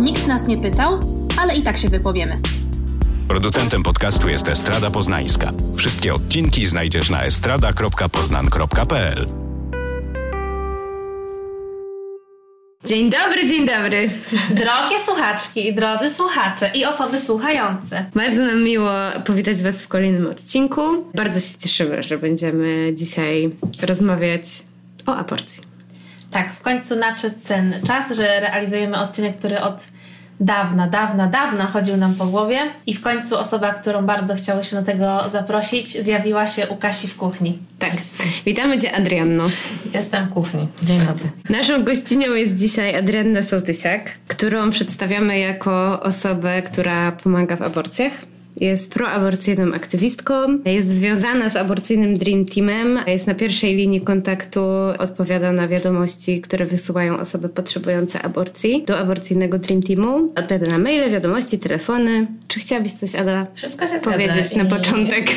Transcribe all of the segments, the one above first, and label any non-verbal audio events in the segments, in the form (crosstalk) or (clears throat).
Nikt nas nie pytał, ale i tak się wypowiemy. Producentem podcastu jest Estrada Poznańska. Wszystkie odcinki znajdziesz na estrada.poznan.pl. Dzień dobry, dzień dobry. Drogie słuchaczki i drodzy słuchacze i osoby słuchające. Bardzo nam miło powitać Was w kolejnym odcinku. Bardzo się cieszymy, że będziemy dzisiaj rozmawiać o aborcji. Tak, w końcu nadszedł ten czas, że realizujemy odcinek, który od dawna, dawna, dawna chodził nam po głowie i w końcu osoba, którą bardzo chciało się do tego zaprosić, zjawiła się u Kasi w kuchni. Tak. Witamy Cię, Adrianno. Jestem w kuchni. Dzień dobry. Naszą gościnią jest dzisiaj Adrianna Sołtysiak, którą przedstawiamy jako osobę, która pomaga w aborcjach. Jest proaborcyjną aktywistką, jest związana z aborcyjnym Dream Teamem, jest na pierwszej linii kontaktu, odpowiada na wiadomości, które wysyłają osoby potrzebujące aborcji do aborcyjnego Dream Teamu. Odpowiada na maile, wiadomości, telefony. Czy chciałabyś coś, Ada, Wszystko się powiedzieć na I- początek? (laughs)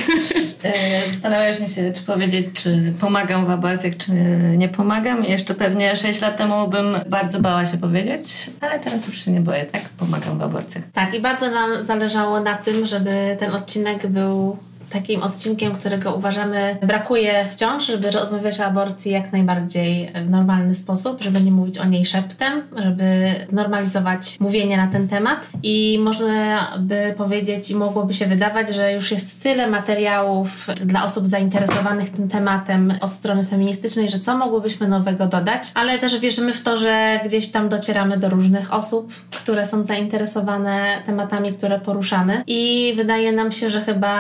E, Zastanawialiśmy się, czy powiedzieć, czy pomagam w aborcjach, czy nie pomagam. Jeszcze pewnie 6 lat temu bym bardzo bała się powiedzieć, ale teraz już się nie boję, tak? Pomagam w aborcjach. Tak, i bardzo nam zależało na tym, żeby ten odcinek był takim odcinkiem, którego uważamy brakuje wciąż, żeby rozmawiać o aborcji jak najbardziej w normalny sposób, żeby nie mówić o niej szeptem, żeby normalizować mówienie na ten temat. I można by powiedzieć i mogłoby się wydawać, że już jest tyle materiałów dla osób zainteresowanych tym tematem od strony feministycznej, że co mogłybyśmy nowego dodać, ale też wierzymy w to, że gdzieś tam docieramy do różnych osób, które są zainteresowane tematami, które poruszamy. I wydaje nam się, że chyba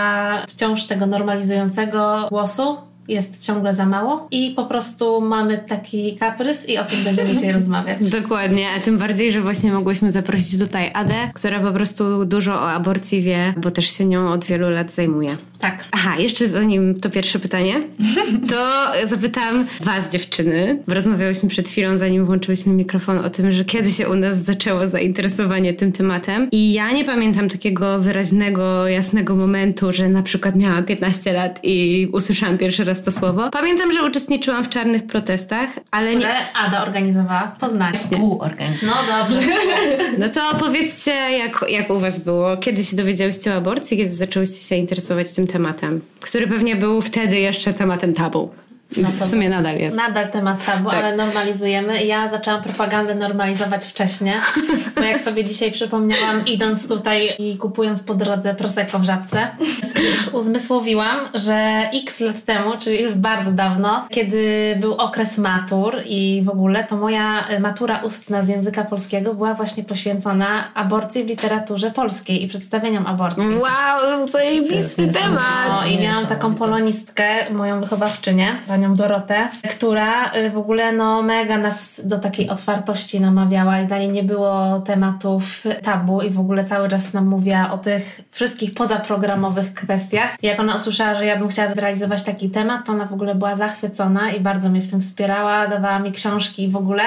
wciąż tego normalizującego głosu jest ciągle za mało i po prostu mamy taki kaprys i o tym będziemy dzisiaj (laughs) rozmawiać. Dokładnie, a tym bardziej, że właśnie mogłyśmy zaprosić tutaj Adę, która po prostu dużo o aborcji wie, bo też się nią od wielu lat zajmuje. Tak. Aha, jeszcze zanim to pierwsze pytanie, (laughs) to zapytam Was, dziewczyny, bo rozmawiałyśmy przed chwilą, zanim włączyłyśmy mikrofon, o tym, że kiedy się u nas zaczęło zainteresowanie tym tematem. I ja nie pamiętam takiego wyraźnego, jasnego momentu, że na przykład miałam 15 lat i usłyszałam pierwszy raz to słowo. Pamiętam, że uczestniczyłam w czarnych protestach, ale nie. Które Ada organizowała w Poznaniu. Współorganizacja. No dobrze. (laughs) No to opowiedzcie, jak, jak u Was było? Kiedy się dowiedziałyście o aborcji? Kiedy zaczęłyście się interesować tym tematem? Który pewnie był wtedy jeszcze tematem tabu. No w sumie nadal jest. Nadal temat tabu, Tak. ale normalizujemy. Ja zaczęłam propagandę normalizować wcześniej, bo jak sobie dzisiaj przypomniałam, idąc tutaj i kupując po drodze Prosecco w żabce, uzmysłowiłam, że x lat temu, czyli już bardzo dawno, kiedy był okres matur i w ogóle, to moja matura ustna z języka polskiego była właśnie poświęcona aborcji w literaturze polskiej i przedstawieniom aborcji. Wow, zajebisty temat! No i miałam taką polonistkę, moją wychowawczynię, panią Dorotę, która y, w ogóle no mega nas do takiej otwartości namawiała i dla niej nie było tematów tabu i w ogóle cały czas nam mówiła o tych wszystkich pozaprogramowych kwestiach. I jak ona usłyszała, że ja bym chciała zrealizować taki temat, to ona w ogóle była zachwycona i bardzo mnie w tym wspierała, dawała mi książki i w ogóle.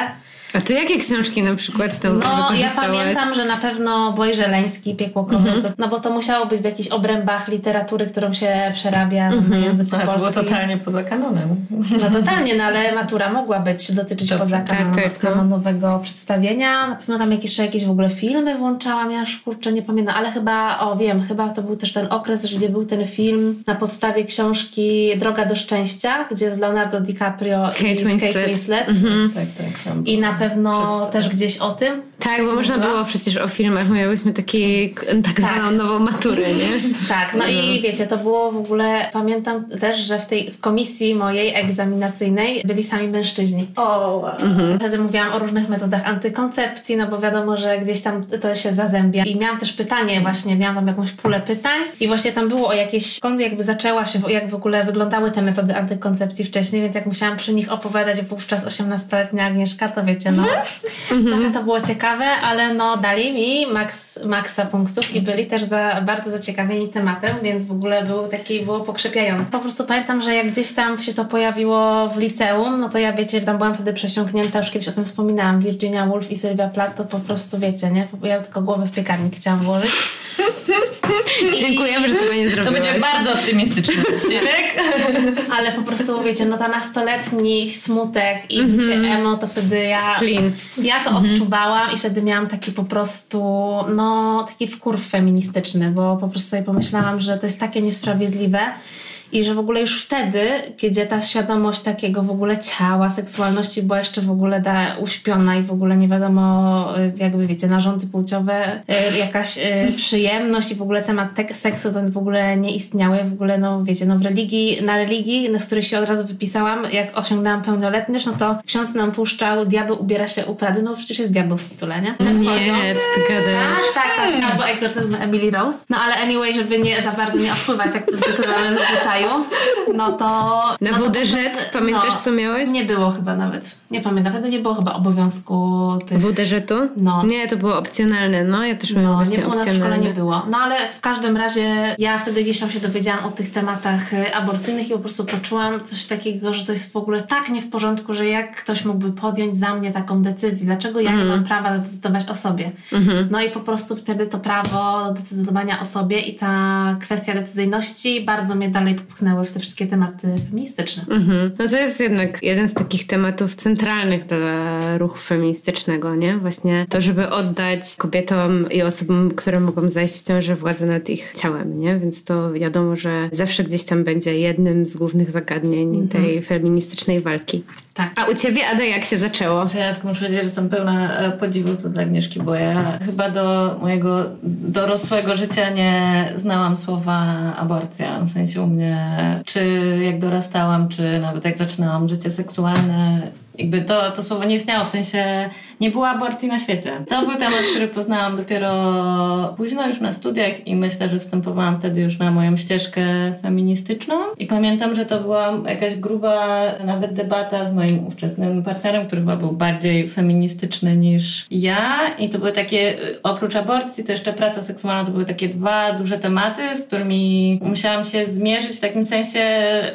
A to jakie książki na przykład tam No, ja pamiętam, że na pewno Boj Żeleński, Piekło kobiety, Mhm. no bo to musiało być w jakichś obrębach literatury, którą się przerabia Mhm. na języku A to było polskim. totalnie poza kanonem. No totalnie, no ale matura mogła być, dotyczyć Dobrze. poza Tak, kanon, tak, no. kanonowego przedstawienia. Na pewno tam jakieś, jeszcze jakieś w ogóle filmy włączałam, ja już kurczę nie pamiętam, ale chyba, o wiem, chyba to był też ten okres, gdzie był ten film na podstawie książki Droga do Szczęścia, gdzie z Leonardo DiCaprio Kate i Winslet. Kate Winslet. Tak, tak. tam I na było pewno też gdzieś o tym. Tak, bo można było przecież o filmach, miałyśmy taki, tak zwaną nową maturę, nie? (laughs) Tak, no i wiecie, to było w ogóle, pamiętam też, że w tej w komisji mojej egzaminacyjnej byli sami mężczyźni. O, wow. Wtedy mówiłam o różnych metodach antykoncepcji, no bo wiadomo, że gdzieś tam to się zazębia. I miałam też pytanie właśnie, miałam tam jakąś pulę pytań i właśnie tam było o jakieś, skąd jakby zaczęła się, jak w ogóle wyglądały te metody antykoncepcji wcześniej, więc jak musiałam przy nich opowiadać wówczas 18-letnia Agnieszka, to wiecie, no trochę to było ciekawe, ale no dali mi maks, maksa punktów i byli też za, bardzo zaciekawieni tematem, więc w ogóle był taki, było pokrzepiające. Po prostu pamiętam, że jak gdzieś tam się to pojawiło w liceum, no to ja wiecie, tam byłam wtedy przesiąknięta, już kiedyś o tym wspominałam, Virginia Woolf i Sylwia Plath, to po prostu wiecie, nie? Ja tylko głowę w piekarnik chciałam włożyć. (laughs) Dziękujemy, że tego nie To zrobiłaś. będzie bardzo optymistyczny odcinek. (laughs) Ale po prostu, wiecie, no ta nastoletni smutek i bycie emo, to wtedy ja... Splin. Ja to odczuwałam i wtedy miałam taki po prostu, no, taki wkurw feministyczny, bo po prostu sobie pomyślałam, że to jest takie niesprawiedliwe i że w ogóle już wtedy, kiedy ta świadomość takiego w ogóle ciała, seksualności była jeszcze w ogóle da, uśpiona i w ogóle nie wiadomo, y, jakby wiecie, narządy płciowe, y, jakaś y, (laughs) przyjemność i w ogóle temat te- seksu to w ogóle nie istniały. W ogóle, no wiecie, no w religii, na religii, z której się od razu wypisałam, jak osiągnęłam pełnoletność, no to ksiądz nam puszczał Diabeł ubiera się u Prady, no przecież jest diabeł w tytule, nie? Ten Nie, poziom. ty gadasz? Tak, tak, tak. Albo egzorcyzm Emily Rose. No ale anyway, żeby nie za bardzo nie odpływać, jak to zwykle (laughs) mamy no to... Na no WDŻ pamiętasz, no, co miałeś? Nie było chyba nawet. Nie pamiętam. Wtedy nie było chyba obowiązku tych... WDŻ-u? No. Nie, to było opcjonalne, no ja też miałam No, właśnie nie było, opcjonalne. szkole nie było. No ale w każdym razie ja wtedy gdzieś tam się dowiedziałam o tych tematach y, aborcyjnych i po prostu poczułam coś takiego, że to jest w ogóle tak nie w porządku, że jak ktoś mógłby podjąć za mnie taką decyzję? Dlaczego ja nie mam prawa decydować o sobie? No i po prostu wtedy to prawo do decydowania o sobie i ta kwestia decyzyjności bardzo mnie dalej popchnęły w te wszystkie tematy feministyczne. Mhm. No to jest jednak jeden z takich tematów centralnych dla ruchu feministycznego, nie? Właśnie to, żeby oddać kobietom i osobom, które mogą zajść w ciąży władzę nad ich ciałem, nie? Więc to wiadomo, że zawsze gdzieś tam będzie jednym z głównych zagadnień tej feministycznej walki. Tak. A u ciebie, Ada, jak się zaczęło? Muszę ja tylko muszę powiedzieć, że jestem pełna e, podziwu dla Agnieszki, bo ja chyba do mojego dorosłego życia nie znałam słowa aborcja. W sensie u mnie, czy jak dorastałam, czy nawet jak zaczynałam życie seksualne, jakby to, to słowo nie istniało, w sensie nie było aborcji na świecie. To był temat, który poznałam dopiero późno już na studiach i myślę, że wstępowałam wtedy już na moją ścieżkę feministyczną i pamiętam, że to była jakaś gruba nawet debata z moim ówczesnym partnerem, który chyba był bardziej feministyczny niż ja i to były takie, oprócz aborcji to jeszcze praca seksualna, to były takie dwa duże tematy, z którymi musiałam się zmierzyć w takim sensie,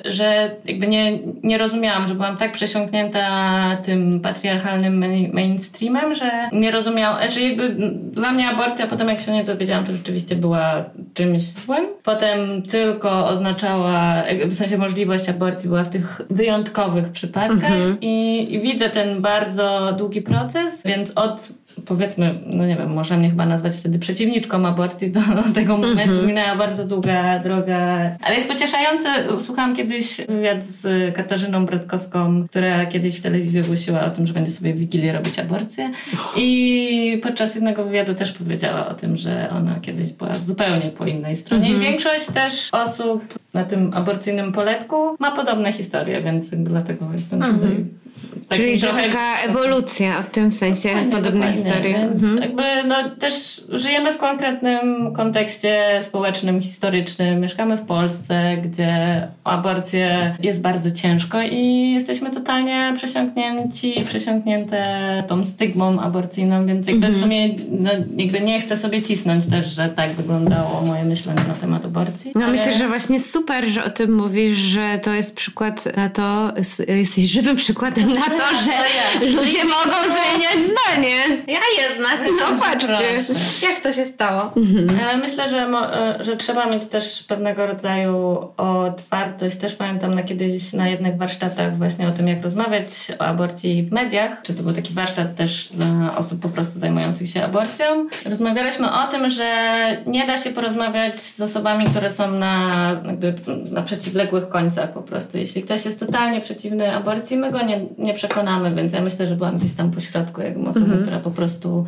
że jakby nie, nie rozumiałam, że byłam tak przesiąknięta tym patriarchalnym main- mainstreamem, że nie rozumiałam, że jakby dla mnie aborcja, potem jak się nie dowiedziałam, to rzeczywiście była czymś złym. Potem tylko oznaczała, jakby w sensie możliwość aborcji była w tych wyjątkowych przypadkach i, i widzę ten bardzo długi proces, więc od powiedzmy, no nie wiem, można mnie chyba nazwać wtedy przeciwniczką aborcji, do tego momentu. Minęła bardzo długa droga, ale jest pocieszające. Słuchałam kiedyś wywiad z Katarzyną Brodkowską, która kiedyś w telewizji ogłosiła o tym, że będzie sobie w Wigilię robić aborcję. I podczas jednego wywiadu też powiedziała o tym, że ona kiedyś była zupełnie po innej stronie. I większość też osób na tym aborcyjnym poletku ma podobne historie, więc dlatego jestem tutaj takim Czyli trochę- taka ewolucja w tym sensie, Dokładnie, podobne dokładnie. historie. Więc Mhm. jakby no, też żyjemy w konkretnym kontekście społecznym, historycznym. Mieszkamy w Polsce, gdzie aborcję jest bardzo ciężko i jesteśmy totalnie przesiąknięci, przesiąknięte tą stygmą aborcyjną, więc jakby Mhm. w sumie no, jakby nie chcę sobie cisnąć też, że tak wyglądało moje myślenie na temat aborcji. No ale- myślę, że właśnie super, że o tym mówisz, że to jest przykład na to, jesteś żywym przykładem na to, (laughs) to ja. ludzie mogą zmieniać zdanie. Ja jednak. No patrzcie. Jak to się stało? E, Myślę, że, e, że trzeba mieć też pewnego rodzaju otwartość. Też pamiętam na kiedyś na jednych warsztatach właśnie o tym, jak rozmawiać o aborcji w mediach. Czy to był taki warsztat też dla osób po prostu zajmujących się aborcją. Rozmawialiśmy o tym, że nie da się porozmawiać z osobami, które są na, jakby, na przeciwległych końcach po prostu. Jeśli ktoś jest totalnie przeciwny aborcji, my go nie, nie przekonamy, więc ja myślę, że byłam gdzieś tam po środku, jakbym osobą, która po prostu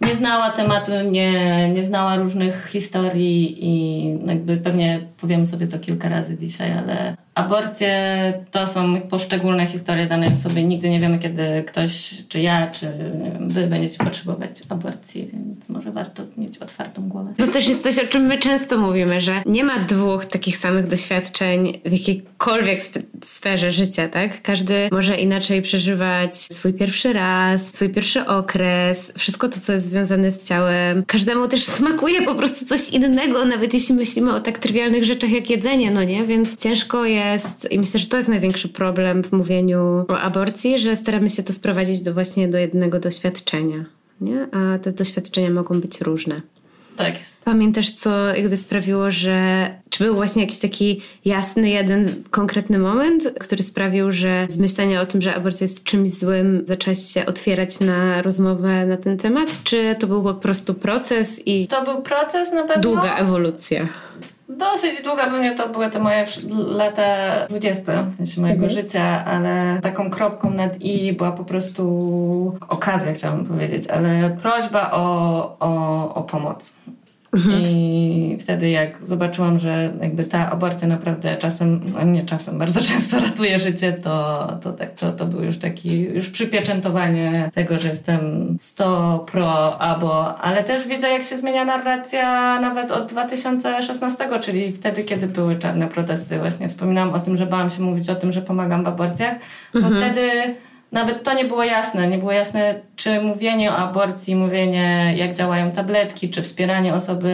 nie znała tematu, nie, nie znała różnych historii i jakby pewnie powiemy sobie to kilka razy dzisiaj, ale aborcje to są poszczególne historie danej osoby. Nigdy nie wiemy, kiedy ktoś, czy ja, czy wy będziecie potrzebować aborcji, więc może warto mieć otwartą głowę. To też jest coś, o czym my często mówimy, że nie ma dwóch takich samych doświadczeń w jakiejkolwiek sferze życia, tak? Każdy może inaczej przeżywać swój pierwszy raz, swój pierwszy okres, wszystko to, co jest związane z ciałem. Każdemu też smakuje po prostu coś innego, nawet jeśli myślimy o tak trywialnych rzeczach jak jedzenie, no nie? Więc ciężko jest i myślę, że to jest największy problem w mówieniu o aborcji, że staramy się to sprowadzić do właśnie do jednego doświadczenia, nie? A te doświadczenia mogą być różne. Tak jest. Pamiętasz, co jakby sprawiło, że. Czy był właśnie jakiś taki jasny, jeden konkretny moment, który sprawił, że z myślenia o tym, że aborcja jest czymś złym, zaczęłaś się otwierać na rozmowę na ten temat? Czy to był po prostu proces i. To był proces na pewno. Długa ewolucja. Dosyć długa, pewnie to były te moje lata 20, w sensie mojego mhm. życia, ale taką kropką nad i była po prostu okazja, chciałabym powiedzieć, ale prośba o, o, o pomoc. Mhm. I wtedy jak zobaczyłam, że jakby ta aborcja naprawdę czasem, no nie czasem, bardzo (laughs) często ratuje życie, to, to, tak, to, to był już taki, już przypieczętowanie tego, że jestem 100 pro abo, ale też widzę jak się zmienia narracja nawet od 2016, czyli wtedy, kiedy były czarne protesty. Właśnie wspominałam o tym, że bałam się mówić o tym, że pomagam w aborcjach, bo mhm. wtedy nawet to nie było jasne. Nie było jasne, czy mówienie o aborcji, mówienie jak działają tabletki, czy wspieranie osoby,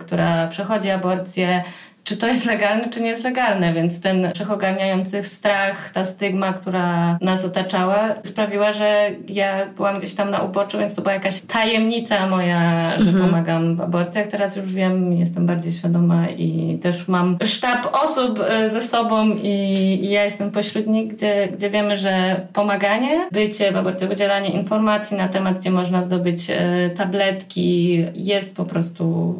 która przechodzi aborcję, czy to jest legalne, czy nie jest legalne, więc ten wszechogarniający strach, ta stygma, która nas otaczała, sprawiła, że ja byłam gdzieś tam na uboczu, więc to była jakaś tajemnica moja, że mhm. pomagam w aborcjach. Teraz już wiem, jestem bardziej świadoma i też mam sztab osób e, ze sobą i, ja jestem pośród nich, gdzie, gdzie wiemy, że pomaganie, bycie w aborcjach, udzielanie informacji na temat, gdzie można zdobyć e, tabletki jest po prostu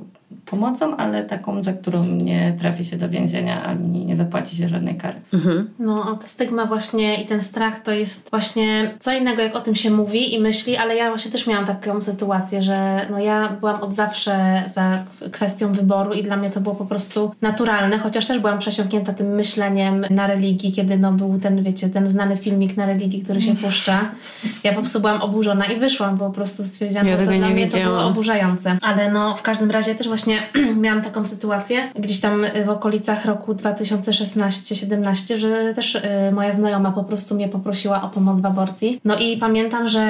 pomocą, ale taką, za którą nie trafi się do więzienia ani nie zapłaci się żadnej kary. Mhm. No, ta stygma właśnie i ten strach to jest właśnie co innego, jak o tym się mówi i myśli, ale ja właśnie też miałam taką sytuację, że no ja byłam od zawsze za kwestią wyboru i dla mnie to było po prostu naturalne, chociaż też byłam przesiąknięta tym myśleniem na religii, kiedy no był ten, wiecie, ten znany filmik na religii, który się puszcza. Ja po prostu byłam oburzona i wyszłam, bo po prostu stwierdziłam, ja że to dla mnie to było oburzające. Ale no w każdym razie też właśnie (clears throat) miałam taką sytuację gdzieś tam w okolicach roku 2016-17, że też y, moja znajoma po prostu mnie poprosiła o pomoc w aborcji. No i pamiętam, że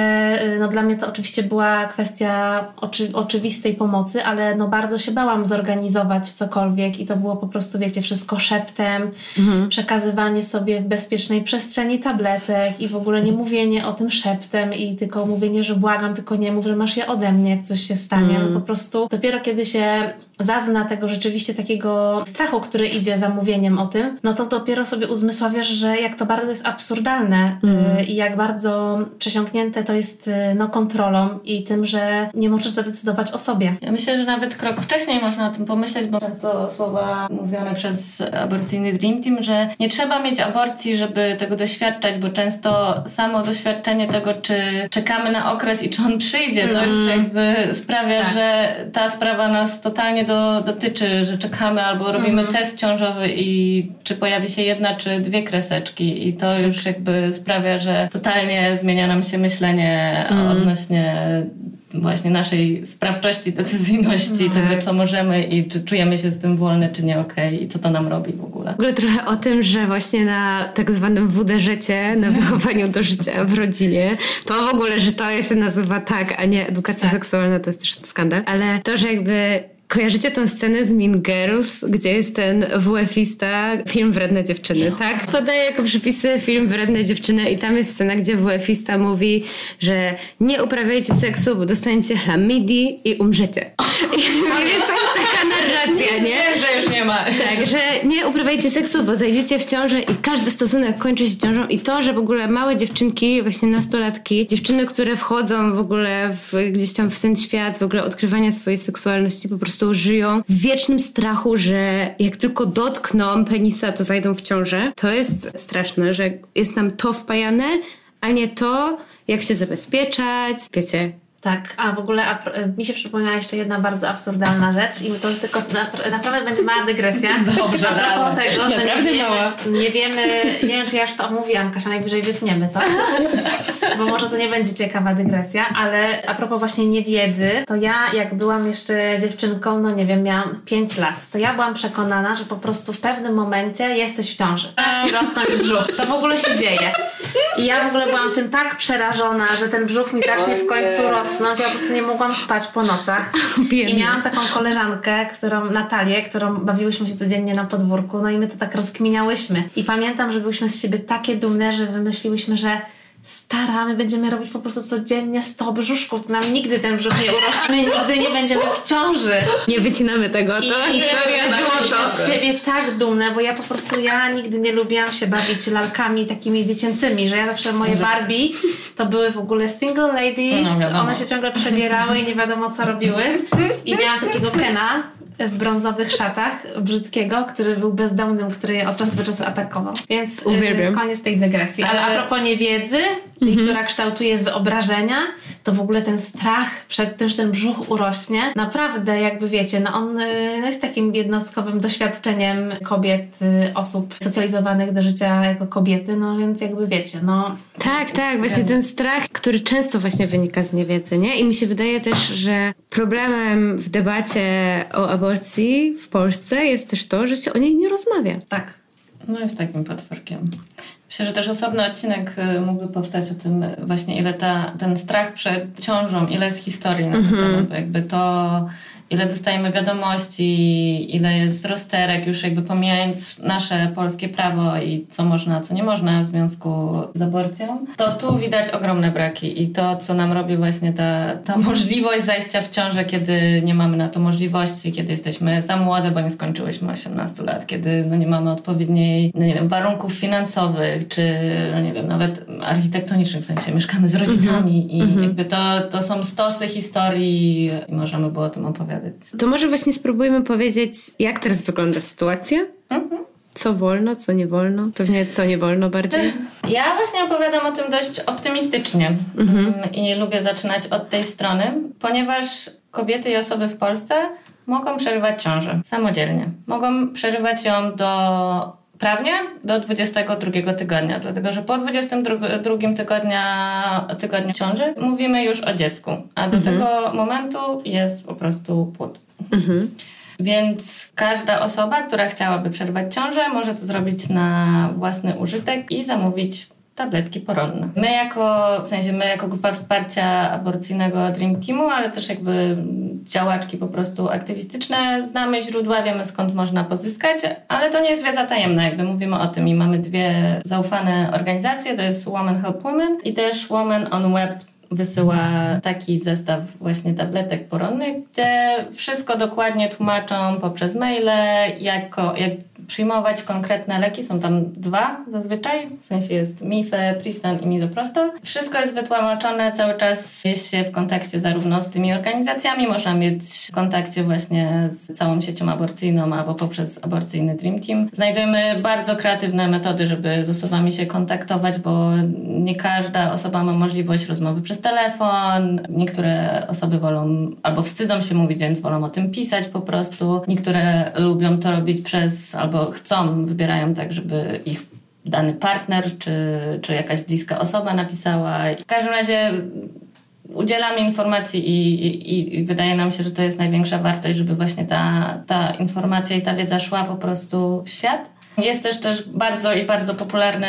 y, no dla mnie to oczywiście była kwestia oczy, oczywistej pomocy, ale no bardzo się bałam zorganizować cokolwiek i to było po prostu, wiecie, wszystko szeptem, mhm. przekazywanie sobie w bezpiecznej przestrzeni tabletek i w ogóle nie mówienie o tym szeptem i tylko mówienie, że błagam, tylko nie mów, że masz je ode mnie, jak coś się stanie. Mhm. No po prostu dopiero kiedy się friends zazna tego rzeczywiście takiego strachu, który idzie za mówieniem o tym, no to dopiero sobie uzmysławiasz, że jak to bardzo jest absurdalne mm. i jak bardzo przesiąknięte to jest y, no, kontrolą i tym, że nie możesz zadecydować o sobie. Ja myślę, że nawet krok wcześniej można o tym pomyśleć, bo często słowa mówione przez aborcyjny Dream Team, że nie trzeba mieć aborcji, żeby tego doświadczać, bo często samo doświadczenie tego, czy czekamy na okres i czy on przyjdzie, to mm. już jakby sprawia, tak. że ta sprawa nas totalnie do, dotyczy, że czekamy albo robimy mhm. test ciążowy i czy pojawi się jedna czy dwie kreseczki i to tak. już jakby sprawia, że totalnie zmienia nam się myślenie mhm. odnośnie właśnie naszej sprawczości, decyzyjności, mhm. tego, co możemy i czy czujemy się z tym wolne, czy nie okej okay, i co to nam robi w ogóle. W ogóle trochę o tym, że właśnie na tak zwanym WD życie, na wychowaniu do życia w rodzinie, to w ogóle, że to się nazywa tak, a nie edukacja tak. seksualna, to jest też skandal, ale to, że jakby Kojarzycie tę scenę z Mean Girls, gdzie jest ten WF-ista, film Wredne Dziewczyny, tak? Podaje jako przypisy film Wredne Dziewczyny i tam jest scena, gdzie WF-ista mówi, że nie uprawiajcie seksu, bo dostaniecie chlamydii i umrzecie. I mniej więcej taka narracja, nie? Wiem, że już nie ma. Tak, że nie uprawiajcie seksu, bo zajdziecie w ciążę i każdy stosunek kończy się ciążą i to, że w ogóle małe dziewczynki, właśnie nastolatki, dziewczyny, które wchodzą w ogóle w, gdzieś tam w ten świat, w ogóle odkrywania swojej seksualności po prostu prostu żyją w wiecznym strachu, że jak tylko dotkną penisa, to zajdą w ciążę. To jest straszne, że jest nam to wpajane, a nie to, jak się zabezpieczać. Wiecie, tak, a w ogóle a, mi się przypomniała jeszcze jedna bardzo absurdalna rzecz i to jest tylko na, naprawdę będzie mała dygresja. (laughs) Dobrze, a propos tego, że nie wiemy, nie wiemy, nie wiem czy ja już to omówiłam, Kasia, najwyżej wytniemy to, (laughs) bo może to nie będzie ciekawa dygresja, ale a propos właśnie niewiedzy, to ja jak byłam jeszcze dziewczynką, no nie wiem, miałam 5 lat, to ja byłam przekonana, że po prostu w pewnym momencie jesteś w ciąży. Ci rosnąć brzuch. To w ogóle się dzieje. I ja w ogóle byłam tym tak przerażona, że ten brzuch mi zacznie w końcu rosnąć rosnąć, ja po prostu nie mogłam spać po nocach. (laughs) I miałam taką koleżankę, którą, Natalię, którą bawiłyśmy się codziennie na podwórku, no i my to tak rozkminiałyśmy. I pamiętam, że byłyśmy z siebie takie dumne, że wymyśliłyśmy, że stara, my będziemy robić po prostu codziennie 100 brzuszków, nam nigdy ten brzuch nie urośnie, (laughs) nigdy nie będziemy w ciąży. Nie wycinamy tego, to I historia złoto. z siebie tak dumna, bo ja po prostu, ja nigdy nie lubiłam się bawić lalkami takimi dziecięcymi, że ja zawsze moje Barbie to były w ogóle single ladies, No, wiadomo. one się ciągle przebierały i nie wiadomo co robiły. I miałam takiego Kena w brązowych szatach, brzydkiego, który był bezdomnym, który je od czasu do czasu atakował. Więc y, Uwielbiam. koniec tej dygresji. Ale, Ale- a propos niewiedzy, i która kształtuje wyobrażenia, to w ogóle ten strach przed tym, że ten brzuch urośnie, naprawdę jakby wiecie, no on y, no jest takim jednostkowym doświadczeniem kobiet, y, osób socjalizowanych do życia jako kobiety, no więc jakby wiecie, no Tak, tak, właśnie ten strach, który często właśnie wynika z niewiedzy, nie? I mi się wydaje też, że problemem w debacie o aborcji w Polsce jest też to, że się o niej nie rozmawia. tak. No jest takim potworkiem. Myślę, że też osobny odcinek y, mógłby powstać o tym właśnie, ile ta, ten strach przed ciążą, ile jest historii na ten temat, bo jakby to, ile dostajemy wiadomości, ile jest rozterek, już jakby pomijając nasze polskie prawo i co można, co nie można w związku z aborcją, to tu widać ogromne braki i to, co nam robi właśnie ta, ta (laughs) możliwość zajścia w ciążę, kiedy nie mamy na to możliwości, kiedy jesteśmy za młode, bo nie skończyłyśmy 18 lat, kiedy no, nie mamy odpowiedniej, no nie wiem, warunków finansowych, czy no nie wiem, nawet architektonicznych, w sensie mieszkamy z rodzicami i jakby to, to są stosy historii i możemy było o tym opowiadać. To może właśnie spróbujmy powiedzieć, jak teraz wygląda sytuacja? Co wolno, co nie wolno? Pewnie co nie wolno bardziej. (laughs) Ja właśnie opowiadam o tym dość optymistycznie Mm, i lubię zaczynać od tej strony, ponieważ kobiety i osoby w Polsce mogą przerywać ciążę samodzielnie. Mogą przerywać ją do prawnie do 22 tygodnia, dlatego że po 22 tygodnia, tygodniu ciąży mówimy już o dziecku, a do tego momentu jest po prostu płód. Więc każda osoba, która chciałaby przerwać ciążę, może to zrobić na własny użytek i zamówić tabletki poronne. My jako, w sensie my jako grupa wsparcia aborcyjnego Dream Teamu, ale też jakby działaczki po prostu aktywistyczne, znamy źródła, wiemy skąd można pozyskać, ale to nie jest wiedza tajemna, jakby mówimy o tym i mamy dwie zaufane organizacje, to jest Women Help Women i też Women on Web wysyła taki zestaw właśnie tabletek poronnych, gdzie wszystko dokładnie tłumaczą poprzez maile, jako, jak przyjmować konkretne leki. Są tam dwa zazwyczaj, w sensie jest Mife, Priston i Misoprostol. Wszystko jest wytłumaczone, cały czas jest się w kontakcie zarówno z tymi organizacjami, można mieć w kontakcie właśnie z całą siecią aborcyjną albo poprzez aborcyjny Dream Team. Znajdujemy bardzo kreatywne metody, żeby z osobami się kontaktować, bo nie każda osoba ma możliwość rozmowy przez telefon. Niektóre osoby wolą albo wstydzą się mówić, więc wolą o tym pisać po prostu. Niektóre lubią to robić przez albo chcą, wybierają tak, żeby ich dany partner czy, czy jakaś bliska osoba napisała. W każdym razie udzielamy informacji i, i, i wydaje nam się, że to jest największa wartość, żeby właśnie ta, ta informacja i ta wiedza szła po prostu w świat. Jest też też bardzo i bardzo popularny,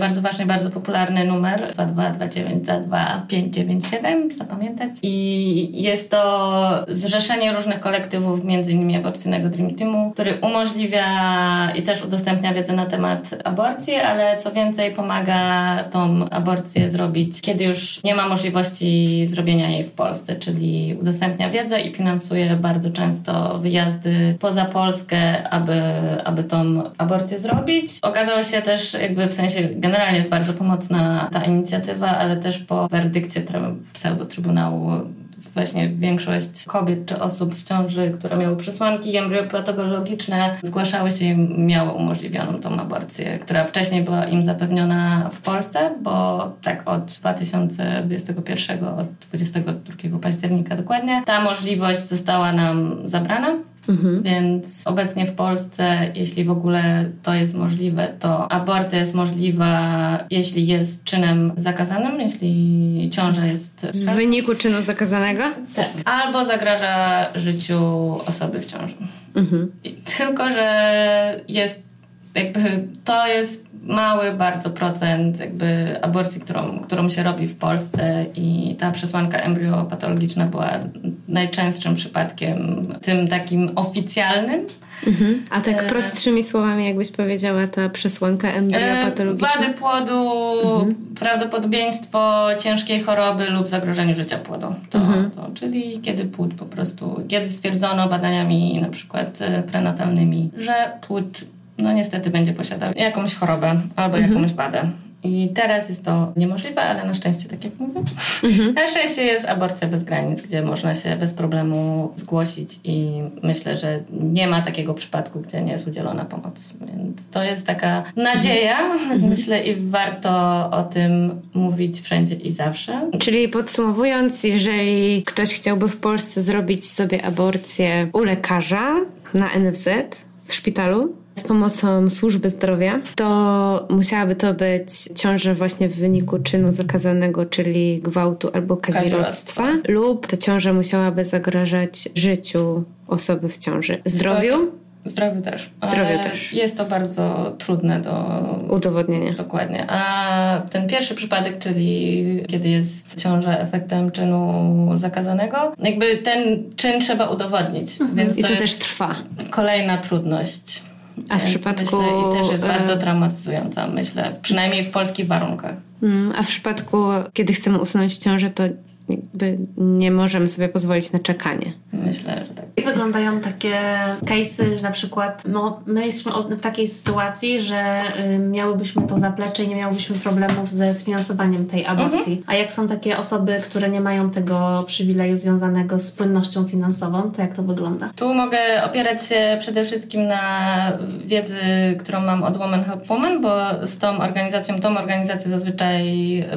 bardzo ważny, bardzo popularny numer 22292597, zapamiętać. I jest to zrzeszenie różnych kolektywów, innymi aborcyjnego Dream Teamu, który umożliwia i też udostępnia wiedzę na temat aborcji, ale co więcej pomaga tą aborcję zrobić, kiedy już nie ma możliwości zrobienia jej w Polsce, czyli udostępnia wiedzę i finansuje bardzo często wyjazdy poza Polskę, aby, aby tą aborcję zrobić. Okazało się też, jakby w sensie generalnie jest bardzo pomocna ta inicjatywa, ale też po werdykcie try- pseudo-trybunału właśnie większość kobiet czy osób w ciąży, które miały przesłanki embriopatologiczne, zgłaszały się i miały umożliwioną tą aborcję, która wcześniej była im zapewniona w Polsce, bo tak od 2021, od 22 października dokładnie, ta możliwość została nam zabrana. Więc obecnie w Polsce, jeśli w ogóle to jest możliwe, to aborcja jest możliwa, jeśli jest czynem zakazanym, jeśli ciąża jest Z wyniku czynu zakazanego? tak. Albo zagraża życiu osoby w ciąży. I Tylko, że jest jakby to jest mały bardzo procent jakby aborcji, którą, którą się robi w Polsce i ta przesłanka embriopatologiczna była najczęstszym przypadkiem, tym takim oficjalnym. Mhm. A tak e, prostszymi słowami, jakbyś powiedziała, ta przesłanka embriopatologiczna? E, wady płodu, mhm. prawdopodobieństwo ciężkiej choroby lub zagrożeniu życia płodu. To, mhm. to, czyli kiedy płód po prostu, kiedy stwierdzono badaniami na przykład e, prenatalnymi, że płód no niestety będzie posiadał jakąś chorobę albo mhm. jakąś wadę. I teraz jest to niemożliwe, ale na szczęście, tak jak mówię, mhm. na szczęście jest aborcja bez granic, gdzie można się bez problemu zgłosić i myślę, że nie ma takiego przypadku, gdzie nie jest udzielona pomoc. Więc to jest taka nadzieja, mhm. myślę, i warto o tym mówić wszędzie i zawsze. Czyli podsumowując, jeżeli ktoś chciałby w Polsce zrobić sobie aborcję u lekarza na NFZ w szpitalu, z pomocą służby zdrowia, to musiałaby to być ciąża właśnie w wyniku czynu zakazanego, czyli gwałtu albo kazirodztwa, lub ta ciąża musiałaby zagrażać życiu osoby w ciąży. Zdrowiu? Zdrowiu też. Zdrowiu też. Jest to bardzo trudne do udowodnienia. Dokładnie. A ten pierwszy przypadek, czyli kiedy jest ciąża efektem czynu zakazanego, jakby ten czyn trzeba udowodnić. Mhm. Więc I to, to też trwa. Kolejna trudność. A w przypadku. Myślę, I też jest bardzo traumatyzująca, myślę, przynajmniej w polskich warunkach. Mm, a w przypadku, kiedy chcemy usunąć ciążę, to jakby nie możemy sobie pozwolić na czekanie. Myślę, że tak. Jak wyglądają takie case'y, że na przykład no, my jesteśmy w takiej sytuacji, że y, miałybyśmy to zaplecze i nie miałybyśmy problemów ze sfinansowaniem tej aborcji. Mhm. A jak są takie osoby, które nie mają tego przywileju związanego z płynnością finansową, to jak to wygląda? Tu mogę opierać się przede wszystkim na wiedzy, którą mam od Women Help Women, bo z tą organizacją, tą organizację zazwyczaj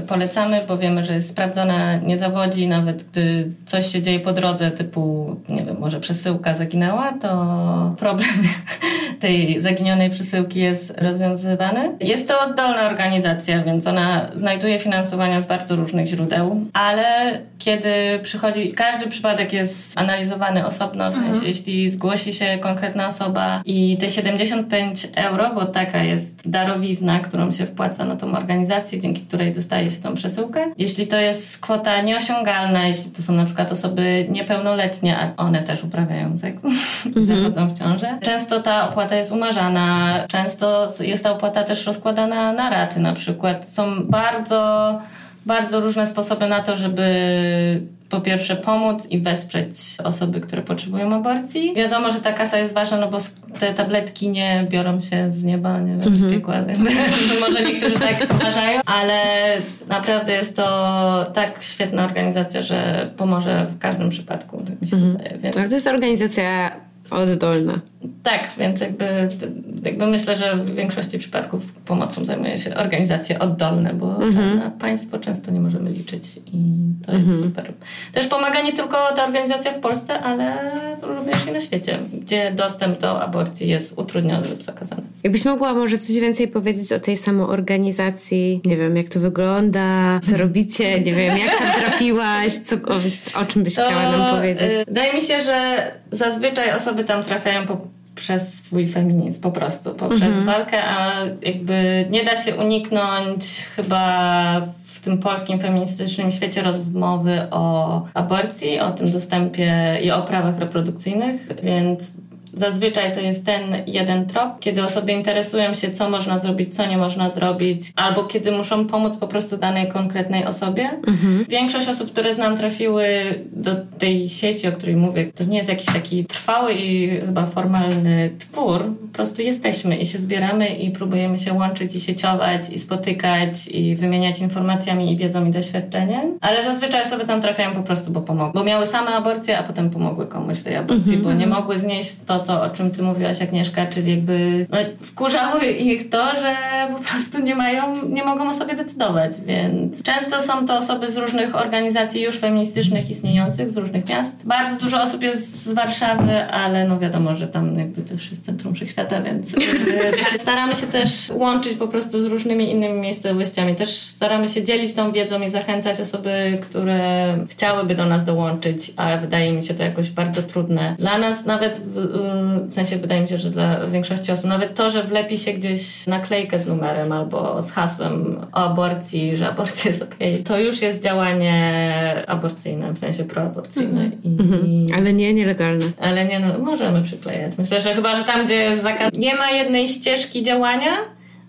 polecamy, bo wiemy, że jest sprawdzona niezawodnie zawodzi, nawet gdy coś się dzieje po drodze, typu, nie wiem, może przesyłka zaginęła, to problem (laughs) tej zaginionej przesyłki jest rozwiązywany. Jest to oddolna organizacja, więc ona znajduje finansowania z bardzo różnych źródeł, ale kiedy przychodzi, każdy przypadek jest analizowany osobno, w sensie mhm. jeśli zgłosi się konkretna osoba i te 75 euro, bo taka jest darowizna, którą się wpłaca na tą organizację, dzięki której dostaje się tą przesyłkę. Jeśli to jest kwota nieosiągalna, osiągalne, jeśli to są na przykład osoby niepełnoletnie, a one też uprawiają seks (laughs) mhm. zachodzą w ciążę. Często ta opłata jest umarzana, często jest ta opłata też rozkładana na raty na przykład. Są bardzo bardzo różne sposoby na to, żeby po pierwsze pomóc i wesprzeć osoby, które potrzebują aborcji. Wiadomo, że ta kasa jest ważna, no bo te tabletki nie biorą się z nieba, nie wiem, mm -hmm. z piekła. (laughs) Może niektórzy tak (laughs) uważają, ale naprawdę jest to tak świetna organizacja, że pomoże w każdym przypadku, tak mi się mm -hmm. wydaje. Więc... to jest organizacja oddolna. Tak, więc jakby, jakby myślę, że w większości przypadków pomocą zajmuje się organizacje oddolne, bo mhm. na państwo często nie możemy liczyć i to jest mhm. super. Też pomaga nie tylko ta organizacja w Polsce, ale również i na świecie, gdzie dostęp do aborcji jest utrudniony lub zakazany. Jakbyś mogła może coś więcej powiedzieć o tej samoorganizacji, nie wiem jak to wygląda, co robicie, nie wiem jak tam (laughs) trafiłaś, co, o, o czym byś to, chciała nam powiedzieć. Y, wydaje mi się, że zazwyczaj osoby tam trafiają po przez swój feminizm po prostu, poprzez mhm. walkę, a jakby nie da się uniknąć chyba w tym polskim feministycznym świecie rozmowy o aborcji, o tym dostępie i o prawach reprodukcyjnych, więc Zazwyczaj to jest ten jeden trop, kiedy osoby interesują się, co można zrobić, co nie można zrobić, albo kiedy muszą pomóc po prostu danej konkretnej osobie. Mhm. Większość osób, które znam, trafiły do tej sieci, o której mówię, to nie jest jakiś taki trwały i chyba formalny twór. Po prostu jesteśmy i się zbieramy i próbujemy się łączyć i sieciować i spotykać i wymieniać informacjami i wiedzą i doświadczeniem. Ale zazwyczaj osoby tam trafiają po prostu, bo pomogły. Bo miały same aborcje, a potem pomogły komuś w tej aborcji, mhm. bo nie mogły znieść to, to, o czym ty mówiłaś, Agnieszka, czyli jakby no, wkurzało (laughs) ich to, że po prostu nie mają, nie mogą o sobie decydować, więc często są to osoby z różnych organizacji już feministycznych istniejących, z różnych miast. Bardzo dużo osób jest z Warszawy, ale no wiadomo, że tam jakby też jest centrum wszechświata, więc (laughs) staramy się też łączyć po prostu z różnymi innymi miejscowościami. Też staramy się dzielić tą wiedzą i zachęcać osoby, które chciałyby do nas dołączyć, ale wydaje mi się to jakoś bardzo trudne. Dla nas nawet w, w sensie wydaje mi się, że dla większości osób, nawet to, że wlepi się gdzieś naklejkę z numerem albo z hasłem o aborcji, że aborcja jest okej, okay, to już jest działanie aborcyjne, w sensie proaborcyjne. Mhm. I, mhm. Ale nie nielegalne. Ale nie, no, możemy przyklejać. Myślę, że chyba, że tam, gdzie jest zakaz, nie ma jednej ścieżki działania,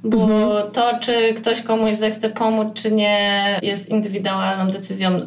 bo mhm. to, czy ktoś komuś zechce pomóc, czy nie, jest indywidualną decyzją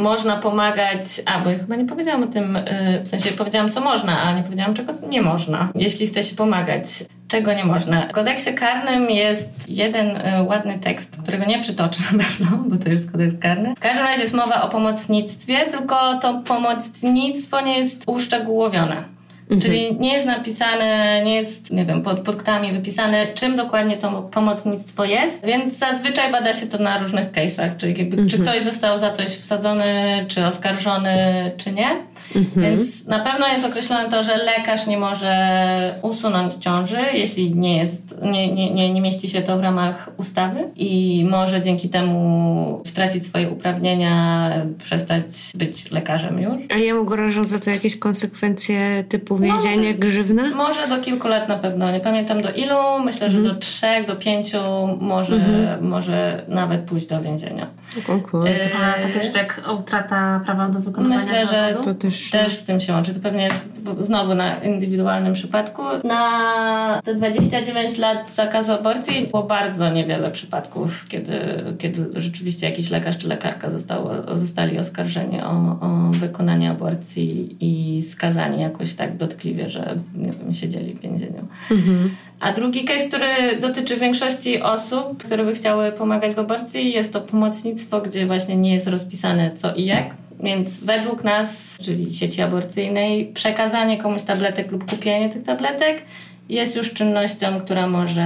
można pomagać, a ja chyba nie powiedziałam o tym, y, w sensie powiedziałam co można, a nie powiedziałam czego nie można, jeśli chce się pomagać. Czego nie można? W kodeksie karnym jest jeden y, ładny tekst, którego nie przytoczę (laughs) na pewno, bo to jest kodeks karny. W każdym razie jest mowa o pomocnictwie, tylko to pomocnictwo nie jest uszczegółowione. Mhm. Czyli nie jest napisane, nie jest, nie wiem, pod punktami wypisane, czym dokładnie to pomocnictwo jest, więc zazwyczaj bada się to na różnych case'ach, czyli jakby, mhm. czy ktoś został za coś wsadzony, czy oskarżony, czy nie. Mhm. Więc na pewno jest określone to, że lekarz nie może usunąć ciąży, jeśli nie jest, nie, nie, nie, nie mieści się to w ramach ustawy i może dzięki temu stracić swoje uprawnienia, przestać być lekarzem już. A jemu grożą za to jakieś konsekwencje typu więzienie, może, grzywna? Może do kilku lat na pewno. Nie pamiętam do ilu. Myślę, mhm. że do trzech, do pięciu może, mhm. może nawet pójść do więzienia. O, e, A to też jak utrata prawa do wykonywania Myślę, że to też... też w tym się łączy. To pewnie jest znowu na indywidualnym przypadku. Na te 29 lat zakazu aborcji było bardzo niewiele przypadków, kiedy, kiedy rzeczywiście jakiś lekarz czy lekarka zostało, zostali oskarżeni o, o wykonanie aborcji i skazani jakoś tak do dotkliwie, że nie wiem, siedzieli w więzieniu. Mhm. A drugi case, który dotyczy większości osób, które by chciały pomagać w aborcji, jest to pomocnictwo, gdzie właśnie nie jest rozpisane co i jak. Więc według nas, czyli sieci aborcyjnej, przekazanie komuś tabletek lub kupienie tych tabletek jest już czynnością, która może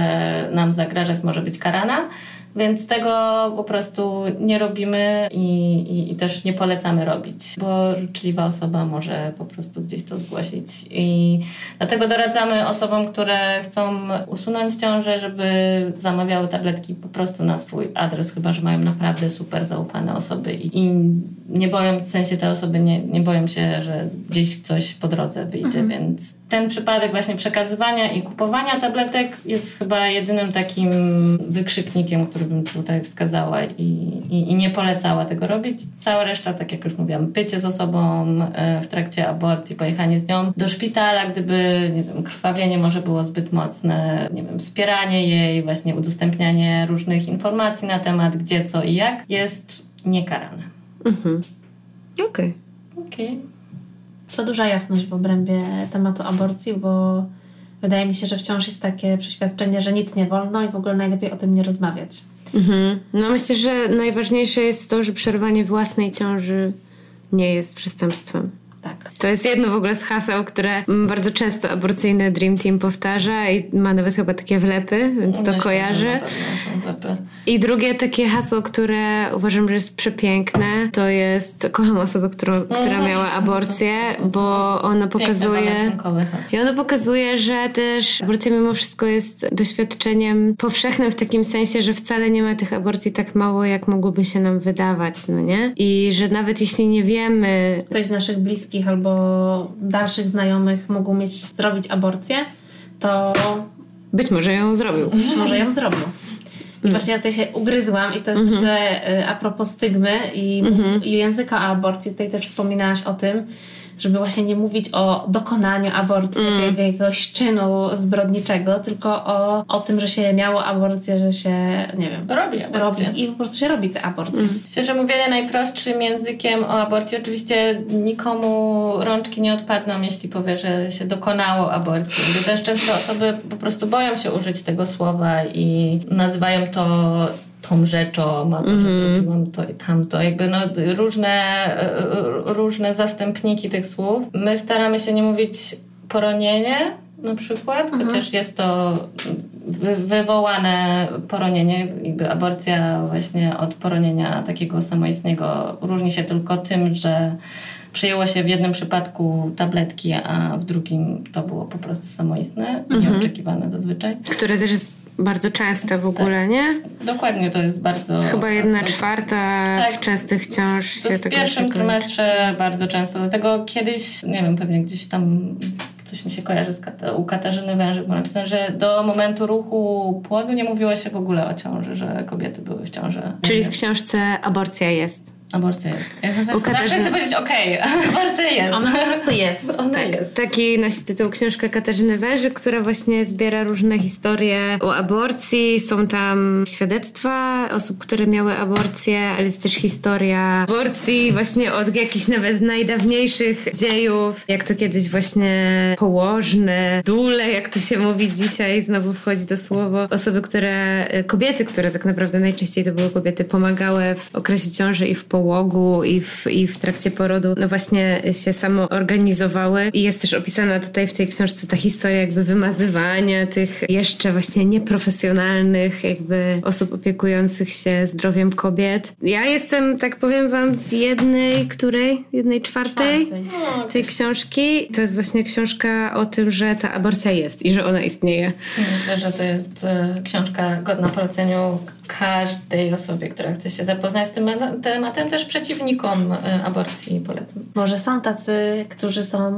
nam zagrażać, może być karana. Więc tego po prostu nie robimy i, i, i, też nie polecamy robić, bo życzliwa osoba może po prostu gdzieś to zgłosić. I dlatego doradzamy osobom, które chcą usunąć ciążę, żeby zamawiały tabletki po prostu na swój adres, chyba że mają naprawdę super zaufane osoby i, i nie boją, w sensie te osoby nie, nie boją się, że gdzieś coś po drodze wyjdzie, mhm. więc ten przypadek właśnie przekazywania i kupowania tabletek jest chyba jedynym takim wykrzyknikiem, który bym tutaj wskazała i, i, i, nie polecała tego robić. Cała reszta, tak jak już mówiłam, bycie z osobą e, w trakcie aborcji, pojechanie z nią do szpitala, gdyby nie wiem, krwawienie może było zbyt mocne, nie wiem, wspieranie jej, właśnie udostępnianie różnych informacji na temat gdzie, co i jak, jest niekarane. Mhm. Okej. Okay. okay. To duża jasność w obrębie tematu aborcji, bo wydaje mi się, że wciąż jest takie przeświadczenie, że nic nie wolno i w ogóle najlepiej o tym nie rozmawiać. Mhm. No myślę, że najważniejsze jest to, że przerwanie własnej ciąży nie jest przestępstwem. Tak. To jest jedno w ogóle z haseł, które bardzo często aborcyjny Dream Team powtarza i ma nawet chyba takie wlepy, więc to Myślę, kojarzy. I drugie takie hasło, które uważam, że jest przepiękne, to jest kocham osobę, którą, która mm. miała aborcję, bo ono pokazuje i ono pokazuje, że też aborcja mimo wszystko jest doświadczeniem powszechnym w takim sensie, że wcale nie ma tych aborcji tak mało, jak mogłoby się nam wydawać, no nie? I że nawet jeśli nie wiemy... Ktoś z naszych bliskich bliskich albo dalszych znajomych mógł mieć zrobić aborcję, to być może ją zrobił. Być może ją zrobił. I właśnie ja tutaj się ugryzłam i też mm -hmm. myślę y, a propos stygmy i, mm -hmm. i języka aborcji, tutaj też wspominałaś o tym, żeby właśnie nie mówić o dokonaniu aborcji, mm. jakiegoś czynu zbrodniczego, tylko o, o tym, że się miało aborcję, że się, nie wiem, robi, aborcję. robi i po prostu się robi te aborcje. Mm. Myślę, że mówienie najprostszym językiem o aborcji, oczywiście nikomu rączki nie odpadną, jeśli powie, że się dokonało aborcji. Bo też często osoby po prostu boją się użyć tego słowa i nazywają to tą rzeczą, albo mm. że mhm. zrobiłam to i tamto. Jakby no, różne, e, różne zastępniki tych słów. My staramy się nie mówić poronienie na przykład, mm. chociaż jest to wy, wywołane poronienie, jakby aborcja właśnie od poronienia takiego samoistnego różni się tylko tym, że przyjęło się w jednym przypadku tabletki, a w drugim to było po prostu samoistne, -hmm. nieoczekiwane zazwyczaj. Które też jest bardzo częste w ogóle, tak. nie? Dokładnie, to jest bardzo... Chyba jedna czwarta tak, w częstych ciąż się W pierwszym trymestrze bardzo często, dlatego kiedyś, nie wiem, pewnie gdzieś tam coś mi się kojarzy z Kata- u Katarzyny Węży, bo napisane, że do momentu ruchu płodu nie mówiło się w ogóle o ciąży, że kobiety były w ciąży. Czyli w książce aborcja jest. Aborcja jest. Ja zawsze, U Katarzyny- zawsze chcę powiedzieć okej, (laughs) aborcja jest. Ona po prostu jest. Ona jest. Taki nosi tytuł książka Katarzyny Węży, która właśnie zbiera różne historie o aborcji. Są tam świadectwa osób, które miały aborcję, ale jest też historia aborcji właśnie od jakichś nawet najdawniejszych dziejów. Jak to kiedyś właśnie położne, dule, jak to się mówi dzisiaj, znowu wchodzi to słowo. Osoby, które, kobiety, które tak naprawdę najczęściej to były kobiety, pomagały w okresie ciąży i w połogu i w, i w trakcie porodu, no właśnie się samo organizowały. I jest też opisana tutaj w tej książce ta historia jakby wymazywania tych jeszcze właśnie nieprofesjonalnych jakby osób opiekujących się zdrowiem kobiet. Ja jestem, tak powiem wam, w jednej, której? Jednej czwartej Czwartej. tej książki. To jest właśnie książka o tym, że ta aborcja jest i że ona istnieje. Myślę, że to jest e, książka godna poleceniu każdej osobie, która chce się zapoznać z tym tematem, też przeciwnikom e, aborcji polecam. Może są tacy, którzy są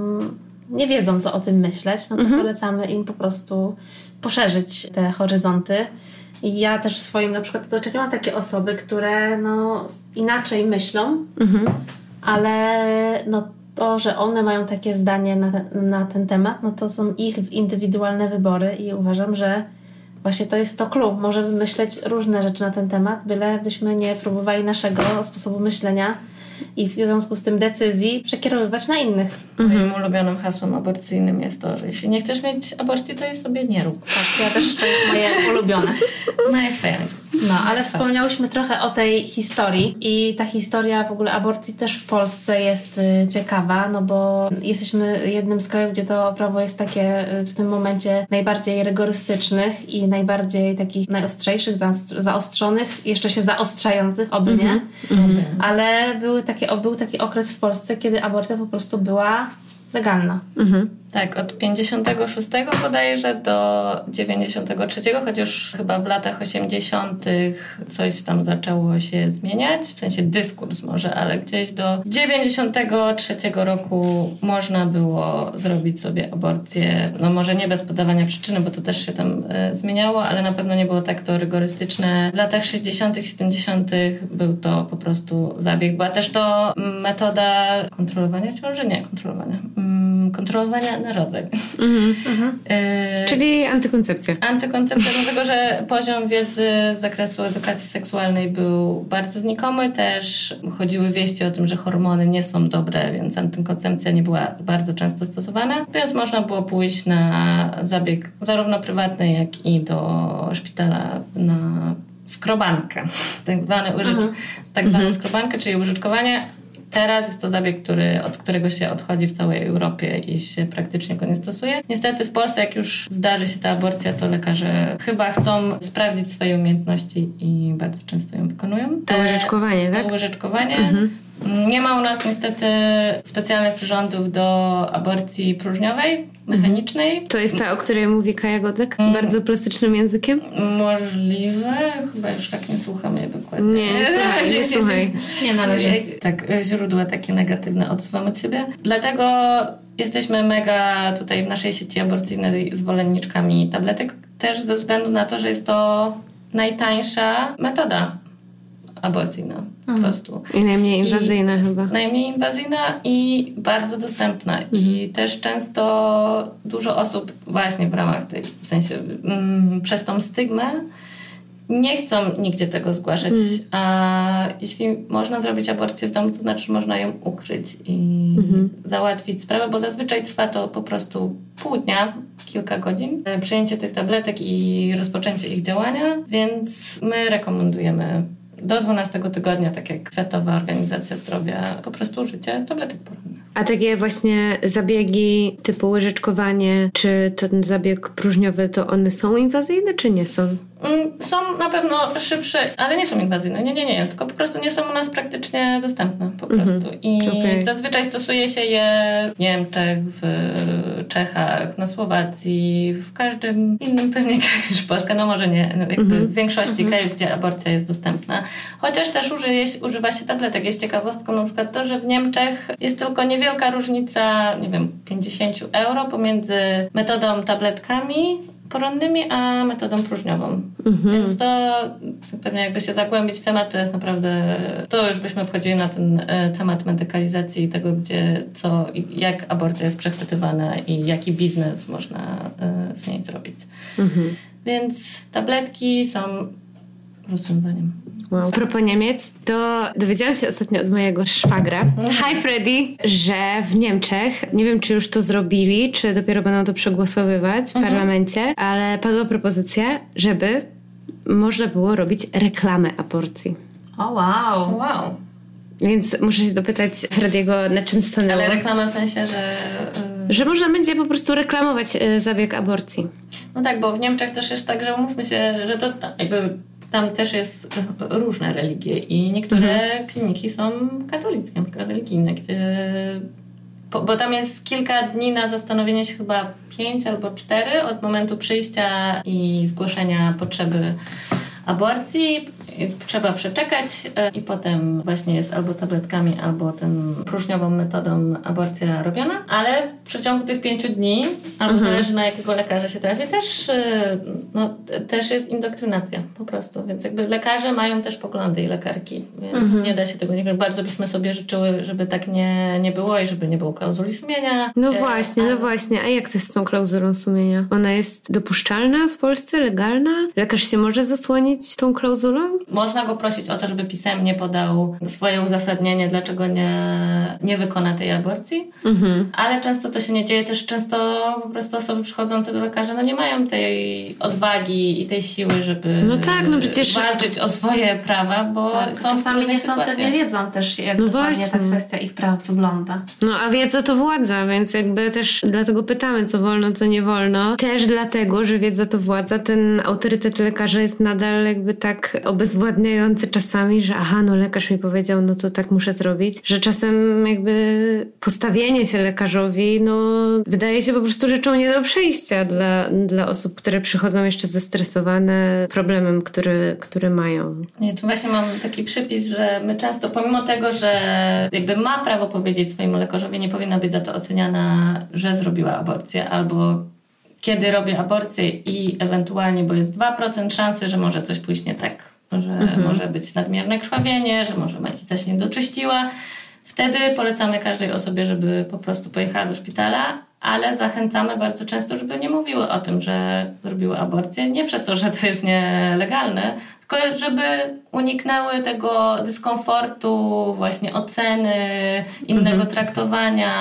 nie wiedzą, co o tym myśleć, no to polecamy im po prostu poszerzyć te horyzonty. I ja też w swoim na przykład otoczeniu mam takie osoby, które no, inaczej myślą, ale no, to, że one mają takie zdanie na ten, na ten temat, no to są ich indywidualne wybory i uważam, że właśnie to jest to clue. Możemy myśleć różne rzeczy na ten temat, byle byśmy nie próbowali naszego sposobu myślenia i w związku z tym decyzji przekierowywać na innych. Moim ulubionym hasłem aborcyjnym jest to, że jeśli nie chcesz mieć aborcji, to jej sobie nie rób. Tak, ja też to jest moje ulubione. (laughs) Najfajniej. No, ale wspomniałyśmy trochę o tej historii i ta historia w ogóle aborcji też w Polsce jest y, ciekawa, no bo jesteśmy jednym z krajów, gdzie to prawo jest takie y, w tym momencie najbardziej rygorystycznych i najbardziej takich najostrzejszych, zaostr- zaostrzonych, jeszcze się zaostrzających, oby nie. Ale były takie, był taki okres w Polsce, kiedy aborcja po prostu była legalna. Tak, od 56 bodajże do 93, chociaż chyba w latach 80. coś tam zaczęło się zmieniać, w sensie dyskurs może, ale gdzieś do 93 roku można było zrobić sobie aborcję, no może nie bez podawania przyczyny, bo to też się tam e, zmieniało, ale na pewno nie było tak to rygorystyczne. W latach 60., 70. był to po prostu zabieg. Była też to metoda kontrolowania ciąży? Nie, kontrolowania. Mm, kontrolowania narodzeń. E, (laughs) Czyli antykoncepcja. Antykoncepcja, (laughs) dlatego że poziom wiedzy z zakresu edukacji seksualnej był bardzo znikomy. Też chodziły wieści o tym, że hormony nie są dobre, więc antykoncepcja nie była bardzo często stosowana. Więc można było pójść na zabieg zarówno prywatny, jak i do szpitala na skrobankę. (laughs) Tak, zwany uży- tak zwaną skrobankę, czyli użyczkowanie. Teraz jest to zabieg, który, od którego się odchodzi w całej Europie i się praktycznie go nie stosuje. Niestety w Polsce, jak już zdarzy się ta aborcja, to lekarze chyba chcą sprawdzić swoje umiejętności i bardzo często ją wykonują. To łyżeczkowanie, tak? To łyżeczkowanie. Nie ma u nas niestety specjalnych przyrządów do aborcji próżniowej, mechanicznej. To jest ta, o której mówi Kaja Godek? Mm. Bardzo plastycznym językiem? Możliwe, chyba już tak nie słucham jej dokładnie. Nie, nie słuchaj, (laughs) nie słuchaj. Nie należy. Tak, źródła takie negatywne odsuwam od siebie. Dlatego jesteśmy mega tutaj w naszej sieci aborcyjnej zwolenniczkami tabletek, też ze względu na to, że jest to najtańsza metoda aborcyjna po prostu. I najmniej inwazyjna chyba. Najmniej inwazyjna i bardzo dostępna. I też często dużo osób właśnie w ramach tej, w sensie mm, przez tą stygmę nie chcą nigdzie tego zgłaszać. A jeśli można zrobić aborcję w domu, to znaczy, że można ją ukryć i załatwić sprawę, bo zazwyczaj trwa to po prostu pół dnia, kilka godzin. e, Przyjęcie tych tabletek i rozpoczęcie ich działania, więc my rekomendujemy do 12 tygodnia, tak jak Światowa Organizacja Zdrowia, po prostu użycie tabletek porannych. A takie właśnie zabiegi typu łyżeczkowanie, czy ten zabieg próżniowy, to one są inwazyjne, czy nie są? Mm, Są na pewno szybsze, ale nie są inwazyjne. Nie, nie, nie. Tylko po prostu nie są u nas praktycznie dostępne. Po prostu. I Okej. zazwyczaj stosuje się je w Niemczech, w Czechach, na Słowacji, w każdym innym pewnie (laughs) kraju niż Polska. No może nie. No jakby W większości krajów, gdzie aborcja jest dostępna. Chociaż też użyje, używa się tabletek. Jest ciekawostką na przykład to, że w Niemczech jest tylko niewielka różnica, nie wiem, 50 euro pomiędzy metodą tabletkami poronnymi, a metodą próżniową. Więc to pewnie jakby się zagłębić w temat, to jest naprawdę, to już byśmy wchodzili na ten e, temat medykalizacji tego, gdzie, co, i jak aborcja jest przechwytywana i jaki biznes można e, z niej zrobić. Więc tabletki są rozwiązaniem. Wow. Propos Niemiec, to dowiedziałam się ostatnio od mojego szwagra, hi Freddy, że w Niemczech, nie wiem czy już to zrobili, czy dopiero będą to przegłosowywać w parlamencie, ale padła propozycja, żeby można było robić reklamę aborcji. O wow. Wow. Więc muszę się dopytać Frediego, na czym stanęło. Ale reklama w sensie, że... y, Że można będzie po prostu reklamować e, zabieg aborcji. No tak, bo w Niemczech też jest tak, że umówmy się, że to jakby tam też jest różne religie i niektóre kliniki są katolickie, na przykład religijne, gdzie po- bo tam jest kilka dni na zastanowienie się, chyba pięć albo cztery od momentu przyjścia i zgłoszenia potrzeby aborcji. Trzeba przeczekać e, i potem właśnie jest albo tabletkami, albo tym próżniową metodą aborcja robiona, ale w przeciągu tych pięciu dni, albo zależy na jakiego lekarza się trafi, też, e, no, też jest indoktrynacja po prostu. Więc jakby lekarze mają też poglądy i lekarki, więc nie da się tego nie Bardzo byśmy sobie życzyły, żeby tak nie, nie było i żeby nie było klauzuli sumienia. No E, właśnie, ale- no właśnie. A jak to jest z tą klauzulą sumienia? Ona jest dopuszczalna w Polsce, legalna? Lekarz się może zasłonić tą klauzulą? Można go prosić o to, żeby pisemnie podał swoje uzasadnienie, dlaczego nie, nie wykona tej aborcji, Mhm. ale często to się nie dzieje. Też często po prostu osoby przychodzące do lekarza no nie mają tej odwagi i tej siły, żeby No tak, no przecież- walczyć o swoje prawa, bo Tak, są trudne nie są sytuacje. nie wiedzą też, jak No dokładnie ta właśnie. kwestia ich praw wygląda. No a wiedza to władza, więc jakby też dlatego pytamy, co wolno, co nie wolno. Też dlatego, że wiedza to władza, ten autorytet lekarza jest nadal jakby tak obezwładniający czasami, że aha, no lekarz mi powiedział, no to tak muszę zrobić, że czasem jakby postawienie się lekarzowi, no wydaje się po prostu rzeczą nie do przejścia dla, dla osób, które przychodzą jeszcze zestresowane problemem, który, który mają. Nie, tu właśnie mam taki przypis, że my często, pomimo tego, że jakby ma prawo powiedzieć swojemu lekarzowi, nie powinna być za to oceniana, że zrobiła aborcję, albo kiedy robię aborcję i ewentualnie, bo jest 2% szansy, że może coś pójść nie tak, że może być nadmierne krwawienie, że może macica się nie doczyściła. Wtedy polecamy każdej osobie, żeby po prostu pojechała do szpitala, ale zachęcamy bardzo często, żeby nie mówiły o tym, że zrobiły aborcję. Nie przez to, że to jest nielegalne, tylko żeby uniknęły tego dyskomfortu, właśnie oceny, innego traktowania,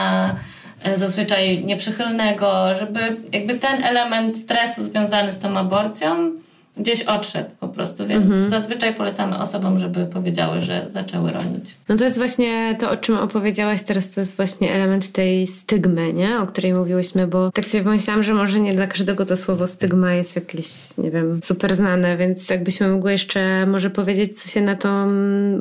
e, zazwyczaj nieprzychylnego, żeby jakby ten element stresu związany z tą aborcją gdzieś odszedł po prostu, więc zazwyczaj polecamy osobom, żeby powiedziały, że zaczęły ronić. No to jest właśnie to, o czym opowiedziałaś teraz, to jest właśnie element tej stygmy, nie? O której mówiłyśmy, bo tak sobie pomyślałam, że może nie dla każdego to słowo stygma jest jakieś, nie wiem, super znane, więc jakbyśmy mogły jeszcze może powiedzieć, co się na tą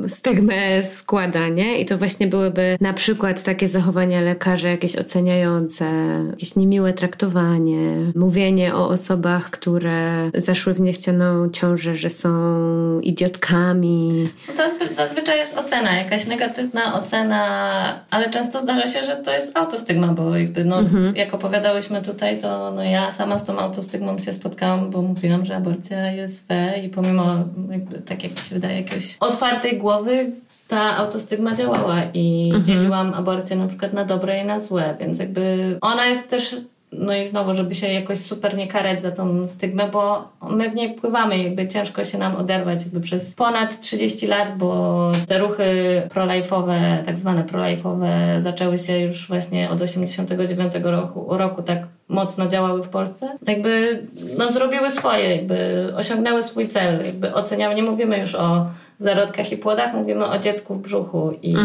stygmę składa, nie? I to właśnie byłyby na przykład takie zachowania lekarza, jakieś oceniające, jakieś niemiłe traktowanie, mówienie o osobach, które zaszły w niechcianą ciążę, że są idiotkami, No to zazwy- zazwyczaj jest ocena, jakaś negatywna ocena, ale często zdarza się, że to jest autostygma, bo jakby no, jak opowiadałyśmy tutaj, to no, ja sama z tą autostygmą się spotkałam, bo mówiłam, że aborcja jest we i pomimo jakby, tak jak mi się wydaje, jakiejś otwartej głowy ta autostygma działała i dzieliłam aborcję na przykład na dobre i na złe, więc jakby ona jest też no i znowu, żeby się jakoś super nie karać za tą stygmę, bo my w niej pływamy, jakby ciężko się nam oderwać jakby przez ponad 30 lat, bo te ruchy prolife'owe, tak zwane prolife'owe zaczęły się już właśnie od 89 roku, roku tak mocno działały w Polsce. Jakby no zrobiły swoje, jakby osiągnęły swój cel, jakby oceniamy, nie mówimy już o zarodkach i płodach, mówimy o dziecku w brzuchu i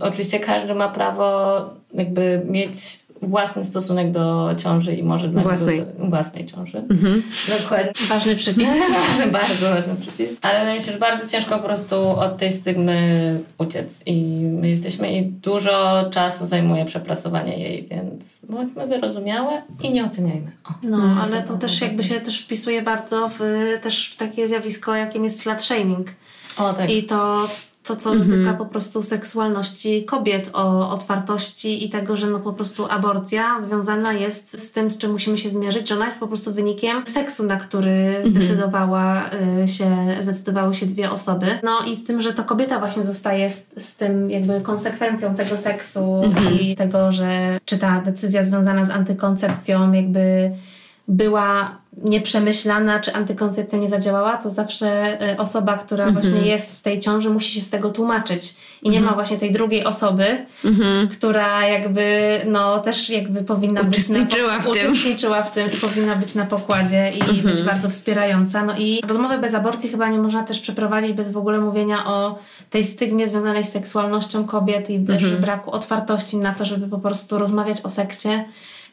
oczywiście każdy ma prawo jakby mieć własny stosunek do ciąży i może dla Własnej. to, własnej ciąży. Mhm. Dokładnie. Ważny (laughs) przypis. Ważny, bardzo ważny przypis. Ale wydaje mi się, że bardzo ciężko po prostu od tej stygmy uciec. I my jesteśmy i dużo czasu zajmuje przepracowanie jej, więc bądźmy wyrozumiałe i nie oceniajmy. O. No, ale to też jakby się też wpisuje bardzo w, też w takie zjawisko, jakim jest slut shaming. O, tak. I to, to co dotyka po prostu seksualności kobiet, o otwartości i tego, że no po prostu aborcja związana jest z tym, z czym musimy się zmierzyć, że ona jest po prostu wynikiem seksu, na który zdecydowała y, się, zdecydowały się dwie osoby. No i z tym, że to kobieta właśnie zostaje z, z tym jakby konsekwencją tego seksu i tego, że czy ta decyzja związana z antykoncepcją jakby była nieprzemyślana, czy antykoncepcja nie zadziałała, to zawsze y, osoba, która właśnie jest w tej ciąży, musi się z tego tłumaczyć. I nie ma właśnie tej drugiej osoby, która jakby, no też jakby powinna być Uczestniczyła na, w tym. uczestniczyła w tym i powinna być na pokładzie i być bardzo wspierająca. No i rozmowy bez aborcji chyba nie można też przeprowadzić bez w ogóle mówienia o tej stygmie związanej z seksualnością kobiet i też braku otwartości na to, żeby po prostu rozmawiać o seksie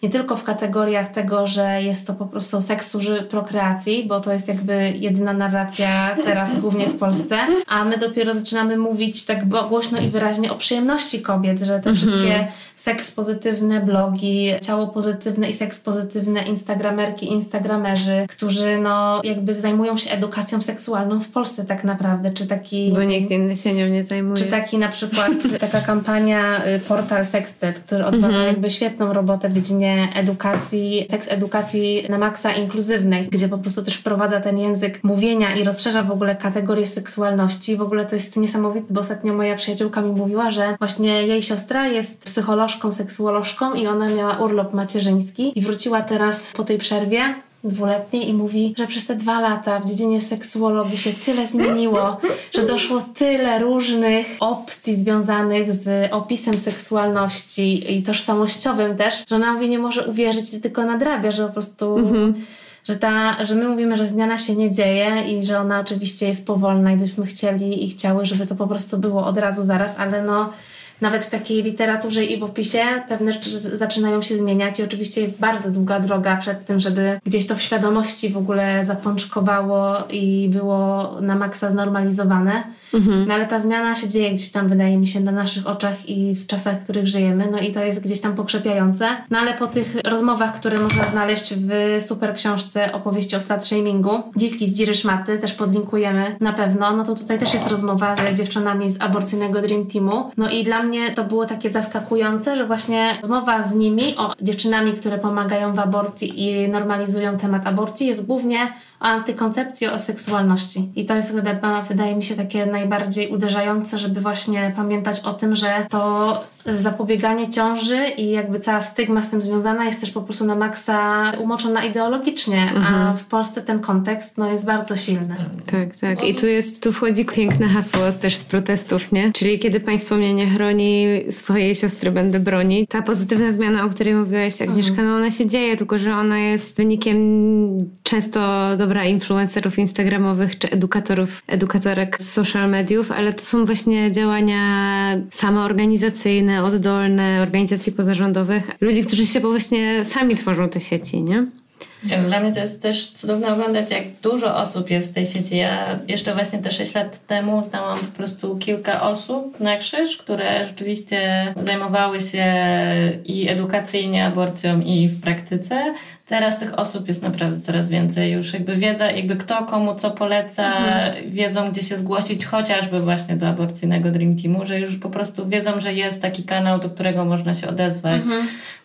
nie tylko w kategoriach tego, że jest to po prostu seks służy prokreacji, bo to jest jakby jedyna narracja teraz głównie w Polsce, a my dopiero zaczynamy mówić tak głośno i wyraźnie o przyjemności kobiet, że te wszystkie seks pozytywne blogi, ciało pozytywne i seks pozytywne instagramerki, instagramerzy, którzy no jakby zajmują się edukacją seksualną w Polsce tak naprawdę, czy taki... Bo nikt inny się nią nie zajmuje. Czy taki na przykład (laughs) taka kampania y, portal Sextet, który odwala jakby świetną robotę w dziedzinie edukacji, seks edukacji na maksa inkluzywnej, gdzie po prostu też wprowadza ten język mówienia i rozszerza w ogóle kategorię seksualności. W ogóle to jest niesamowite, bo ostatnio moja przyjaciółka mi mówiła, że właśnie jej siostra jest psycholożką, seksuolożką i ona miała urlop macierzyński i wróciła teraz po tej przerwie dwuletniej i mówi, że przez te dwa lata w dziedzinie seksuologii się tyle zmieniło, że doszło tyle różnych opcji związanych z opisem seksualności i tożsamościowym też, że ona mówi, nie może uwierzyć tylko nadrabia, że po prostu... Że, ta, że my mówimy, że zmiana się nie dzieje i że ona oczywiście jest powolna i byśmy chcieli i chciały, żeby to po prostu było od razu, zaraz, ale no nawet w takiej literaturze i w opisie pewne rzeczy zaczynają się zmieniać i oczywiście jest bardzo długa droga przed tym, żeby gdzieś to w świadomości w ogóle zapączkowało i było na maksa znormalizowane. No ale ta zmiana się dzieje gdzieś tam, wydaje mi się, na naszych oczach i w czasach, w których żyjemy, no i to jest gdzieś tam pokrzepiające. No ale po tych rozmowach, które można znaleźć w super książce opowieści o slut shamingu, Dziwki z Dziry Szmaty, też podlinkujemy na pewno, no to tutaj też jest rozmowa z dziewczynami z aborcyjnego Dream Teamu. No i dla mnie to było takie zaskakujące, że właśnie rozmowa z nimi, o dziewczynami, które pomagają w aborcji i normalizują temat aborcji, jest głównie o antykoncepcji, o seksualności. I to jest chyba, wydaje mi się, takie najbardziej uderzające, żeby właśnie pamiętać o tym, że to zapobieganie ciąży i jakby cała stygma z tym związana jest też po prostu na maksa umoczona ideologicznie, a w Polsce ten kontekst no, jest bardzo silny. Tak, tak. I tu jest, tu wchodzi piękne hasło też z protestów, nie? Czyli kiedy państwo mnie nie chroni, swojej siostry będę bronić. Ta pozytywna zmiana, o której mówiłaś, Agnieszka, no ona się dzieje, tylko że ona jest wynikiem często dobra influencerów instagramowych czy edukatorów, edukatorek z social mediów, ale to są właśnie działania samoorganizacyjne, oddolne, organizacji pozarządowych, ludzi, którzy się właśnie sami tworzą te sieci, nie? Dla mnie to jest też cudowne oglądać, jak dużo osób jest w tej sieci. Ja jeszcze właśnie te 6 lat temu znałam po prostu kilka osób na krzyż, które rzeczywiście zajmowały się i edukacyjnie aborcją, i w praktyce. Teraz tych osób jest naprawdę coraz więcej. Już jakby wiedza, jakby kto komu co poleca, wiedzą gdzie się zgłosić, chociażby właśnie do aborcyjnego Dream Teamu, że już po prostu wiedzą, że jest taki kanał, do którego można się odezwać,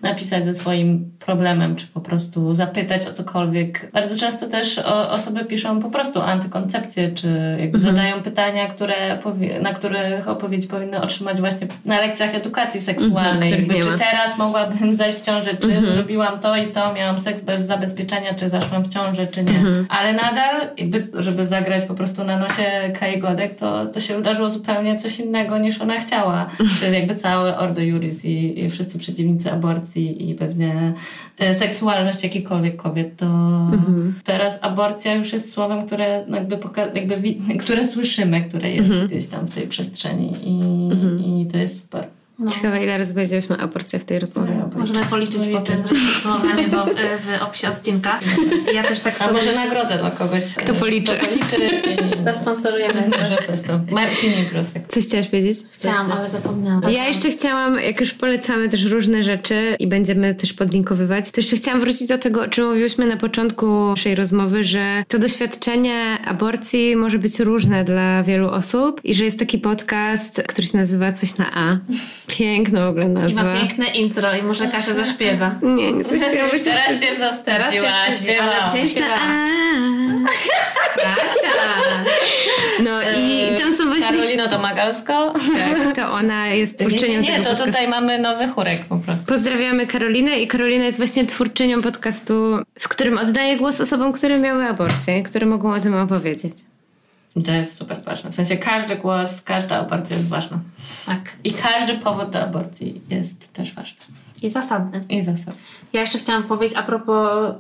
napisać ze swoim problemem, czy po prostu zapytać o cokolwiek. Bardzo często też osoby piszą po prostu antykoncepcję, czy jakby zadają pytania, które na których odpowiedź powinny otrzymać właśnie na lekcjach edukacji seksualnej. których jakby, czy teraz mogłabym zajść w ciążę, czy zrobiłam to i to, miałam seks bez zabezpieczenia, czy zaszłam w ciążę, czy nie. Ale nadal, żeby zagrać po prostu na nosie Kai Godek, to, to się wydarzyło zupełnie coś innego niż ona chciała. Czyli jakby całe Ordo Juris i, i wszyscy przeciwnicy aborcji i pewnie e, seksualność jakichkolwiek kobiet, to teraz aborcja już jest słowem, które jakby, jakby które słyszymy, które jest gdzieś tam w tej przestrzeni i, i to jest super. Ciekawe, ile razy powiedzieliśmy aborcja w tej rozmowie. Możemy policzyć potem, zrobić podsumowanie w, op- w opisie odcinka. Ja też tak A sobie może nagrodę dla kogoś. Kto policzy. Kto policzy zasponsorujemy coś. coś tam. Martini Prosek. Coś chciałaś powiedzieć? Chciałam, ale zapomniałam. Ja jeszcze chciałam, jak już polecamy też różne rzeczy i będziemy też podlinkowywać, to jeszcze chciałam wrócić do tego, o czym mówiłyśmy na początku naszej rozmowy, że to doświadczenie aborcji może być różne dla wielu osób i że jest taki podcast, który się nazywa Coś na A. Piękna w ogóle I nazwa. ma piękne intro i może Kasia zaśpiewa. Nie, nie zaśpiewamy się. Teraz się wstydzi, śpiewała. Kasia! No i tam są właśnie... Karolina Domagalsko. To ona jest Nie, twórczynią nie, nie, tego to podcastu. tutaj mamy nowy chórek po prostu. Pozdrawiamy Karolinę i Karolina jest właśnie twórczynią podcastu, w którym oddaje głos osobom, które miały aborcję, które mogą o tym opowiedzieć. I to jest super ważne. W sensie każdy głos, każda aborcja jest ważna. Tak. I każdy powód do aborcji jest też ważny. I zasadny. I zasad. Ja jeszcze chciałam powiedzieć a propos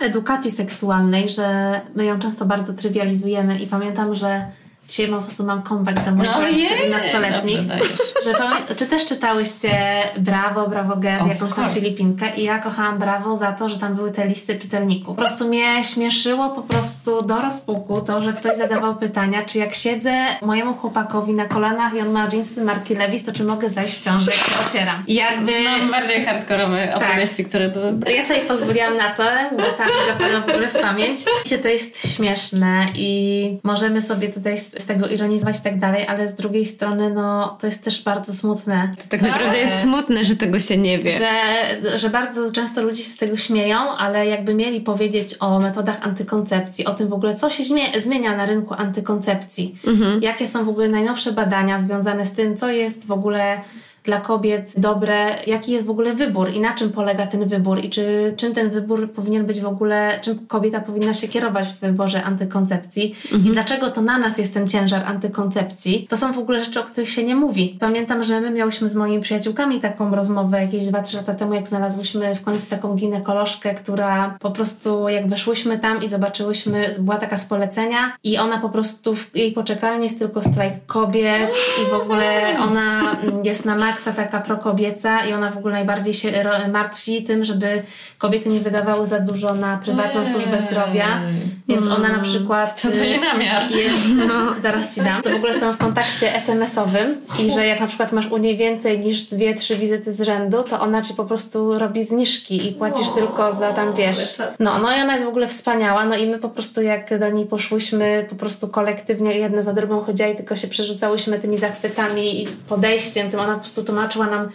edukacji seksualnej, że my ją często bardzo trywializujemy i pamiętam, że dzisiaj po prostu mam comeback do moich no nastoletnich. Dobrze dajesz. (laughs) Że pamię- czy też czytałyście Brawo, Brawo Girl, jakąś tam. Filipinkę i ja kochałam Brawo za to, że tam były te listy czytelników. Po prostu mnie śmieszyło po prostu do rozpuku to, że ktoś zadawał (laughs) pytania, czy jak siedzę mojemu chłopakowi na kolanach i on ma jeansy marki Levis, to czy mogę zajść w ciążę, jak się ocieram. I jakby... Znam bardziej hardkorowe opowieści, które były... Ja sobie pozwoliłam na to, bo tam mi zapadło w ogóle w pamięć. Myślę, to jest śmieszne i możemy sobie tutaj z, tego ironizować i tak dalej, ale z drugiej strony, no, to jest też bardzo smutne. To tak naprawdę jest smutne, że tego się nie wie. Że, że bardzo często ludzie się z tego śmieją, ale jakby mieli powiedzieć o metodach antykoncepcji, o tym w ogóle, co się zmie- zmienia na rynku antykoncepcji, jakie są w ogóle najnowsze badania związane z tym, co jest w ogóle dla kobiet dobre, jaki jest w ogóle wybór i na czym polega ten wybór i czy, czym ten wybór powinien być w ogóle, czym kobieta powinna się kierować w wyborze antykoncepcji i dlaczego to na nas jest ten ciężar antykoncepcji. To są w ogóle rzeczy, o których się nie mówi. Pamiętam, że my miałyśmy z moimi przyjaciółkami taką rozmowę jakieś 2-3 lata temu, jak znalazłyśmy w końcu taką ginekolożkę, która po prostu jak weszłyśmy tam i zobaczyłyśmy, była taka z polecenia i ona po prostu w jej poczekalni jest tylko strajk kobiet i w ogóle ona jest na taka prokobieca i ona w ogóle najbardziej się martwi tym, żeby kobiety nie wydawały za dużo na prywatną służbę zdrowia, więc ona na przykład Co to nie namiar? jest, no, zaraz ci dam. To w ogóle jestem w kontakcie SMS-owym i że jak na przykład masz u niej więcej niż dwie, trzy wizyty z rzędu, to ona ci po prostu robi zniżki i płacisz tylko za tam, wiesz. No, no i ona jest w ogóle wspaniała, no i my po prostu jak do niej poszłyśmy, po prostu kolektywnie jedna za drugą chodziła i tylko się przerzucałyśmy tymi zachwytami i podejściem, tym ona po prostu tłumaczyła nam,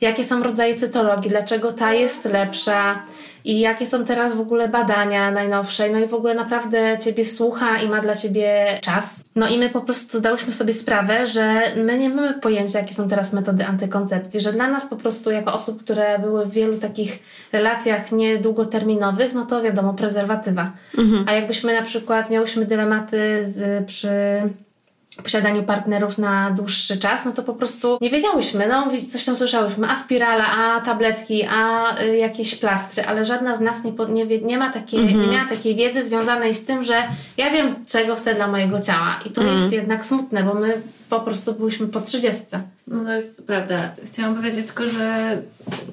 jakie są rodzaje cytologii, dlaczego ta jest lepsza, i jakie są teraz w ogóle badania najnowsze. No i w ogóle naprawdę Ciebie słucha i ma dla Ciebie czas. No i my po prostu zdałyśmy sobie sprawę, że my nie mamy pojęcia, jakie są teraz metody antykoncepcji, że dla nas po prostu jako osób, które były w wielu takich relacjach niedługoterminowych, no to wiadomo, prezerwatywa. A jakbyśmy na przykład miałyśmy dylematy z, przy posiadaniu partnerów na dłuższy czas, no to po prostu nie wiedziałyśmy, no coś tam słyszałyśmy, a spirala, a tabletki, a y, jakieś plastry, ale żadna z nas nie, po, nie, wie, nie, ma takiej, nie miała takiej wiedzy związanej z tym, że ja wiem, czego chcę dla mojego ciała. I to jest jednak smutne, bo my po prostu byłyśmy po trzydziestce. No to jest prawda. Chciałam powiedzieć tylko, że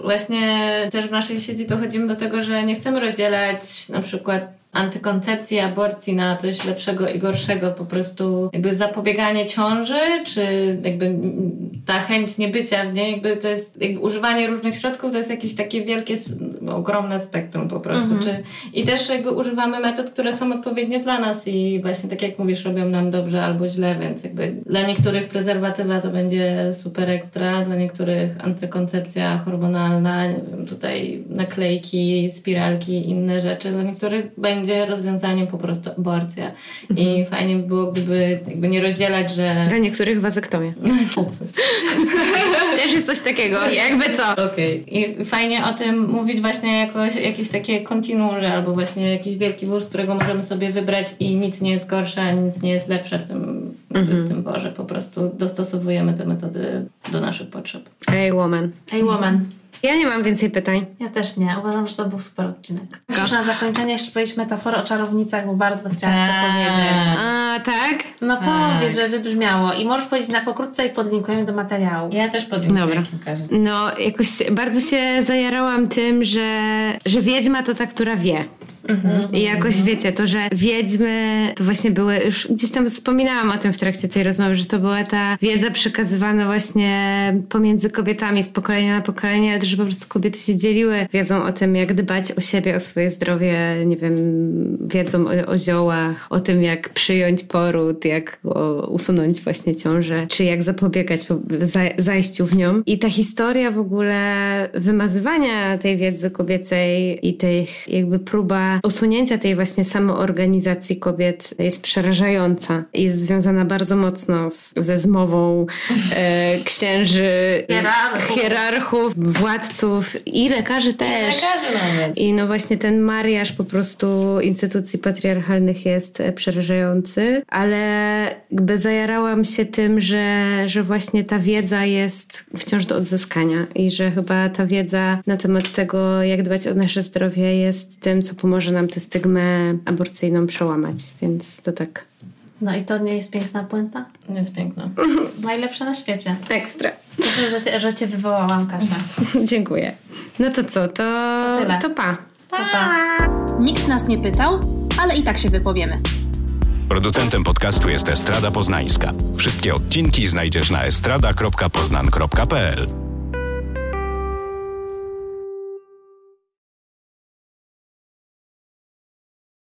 właśnie też w naszej sieci dochodzimy do tego, że nie chcemy rozdzielać na przykład antykoncepcji, aborcji na coś lepszego i gorszego. Po prostu jakby zapobieganie ciąży, czy jakby ta chęć niebycia w niej, jakby to jest jakby używanie różnych środków, to jest jakieś takie wielkie, s- ogromne spektrum po prostu. Czy, I też jakby używamy metod, które są odpowiednie dla nas i właśnie tak jak mówisz, robią nam dobrze albo źle, więc jakby dla niektórych prezerwatywa to będzie super ekstra, dla niektórych antykoncepcja hormonalna, nie wiem, tutaj naklejki, spiralki, inne rzeczy, dla niektórych będzie rozwiązaniem po prostu aborcja. I fajnie by było, gdyby jakby nie rozdzielać, że Dla niektórych wazektomia. (laughs) (laughs) Też jest coś takiego. Jakby co? Okej. I fajnie o tym mówić właśnie jako jakieś takie kontinuum, albo właśnie jakiś wielki wóz, którego możemy sobie wybrać i nic nie jest gorsze, nic nie jest lepsze w tym, w tym worze. Po prostu dostosowujemy te metody do naszych potrzeb. Hey woman. Hey woman. Ja nie mam więcej pytań. Ja też nie. Uważam, że to był super odcinek. Musisz na zakończenie jeszcze powiedzieć metaforę o czarownicach, bo bardzo chciałaś to Tak. powiedzieć. A, tak? No Tak. powiedz, że wybrzmiało. I możesz powiedzieć na pokrótce i podlinkujemy do materiału. Ja też podjęłam Dobra. kilka rzeczy. No, jakoś bardzo się zajarałam tym, że, że wiedźma to ta, która wie. I jakoś wiecie, to, że wiedźmy to właśnie były, już gdzieś tam wspominałam o tym w trakcie tej rozmowy, że to była ta wiedza przekazywana właśnie pomiędzy kobietami z pokolenia na pokolenie, ale to, że po prostu kobiety się dzieliły wiedzą o tym, jak dbać o siebie, o swoje zdrowie, nie wiem, wiedzą o, o ziołach, o tym, jak przyjąć poród, jak o, usunąć właśnie ciążę, czy jak zapobiegać po, za, zajściu w nią. I ta historia w ogóle wymazywania tej wiedzy kobiecej i tej jakby próba usunięcia tej właśnie samoorganizacji kobiet jest przerażająca. Jest związana bardzo mocno z, ze zmową e, księży, Hierarchów. hierarchów, władców i lekarzy też. Lekarzy nawet. I no właśnie ten mariaż po prostu instytucji patriarchalnych jest e, przerażający, ale jakby zajarałam się tym, że, że właśnie ta wiedza jest wciąż do odzyskania i że chyba ta wiedza na temat tego, jak dbać o nasze zdrowie jest tym, co pomoże nam tę stygmę aborcyjną przełamać. Więc to tak No i to nie jest piękna puenta? Nie jest piękne. (laughs) Najlepsza na świecie. ekstra. Cieszę, że, się- że cię wywołałam, Kasia. (laughs) Dziękuję. No to co, to, To tyle. to pa. Pa, pa. Nikt nas nie pytał, ale i tak się wypowiemy. Producentem podcastu jest Estrada Poznańska. Wszystkie odcinki znajdziesz na estrada.poznan.pl.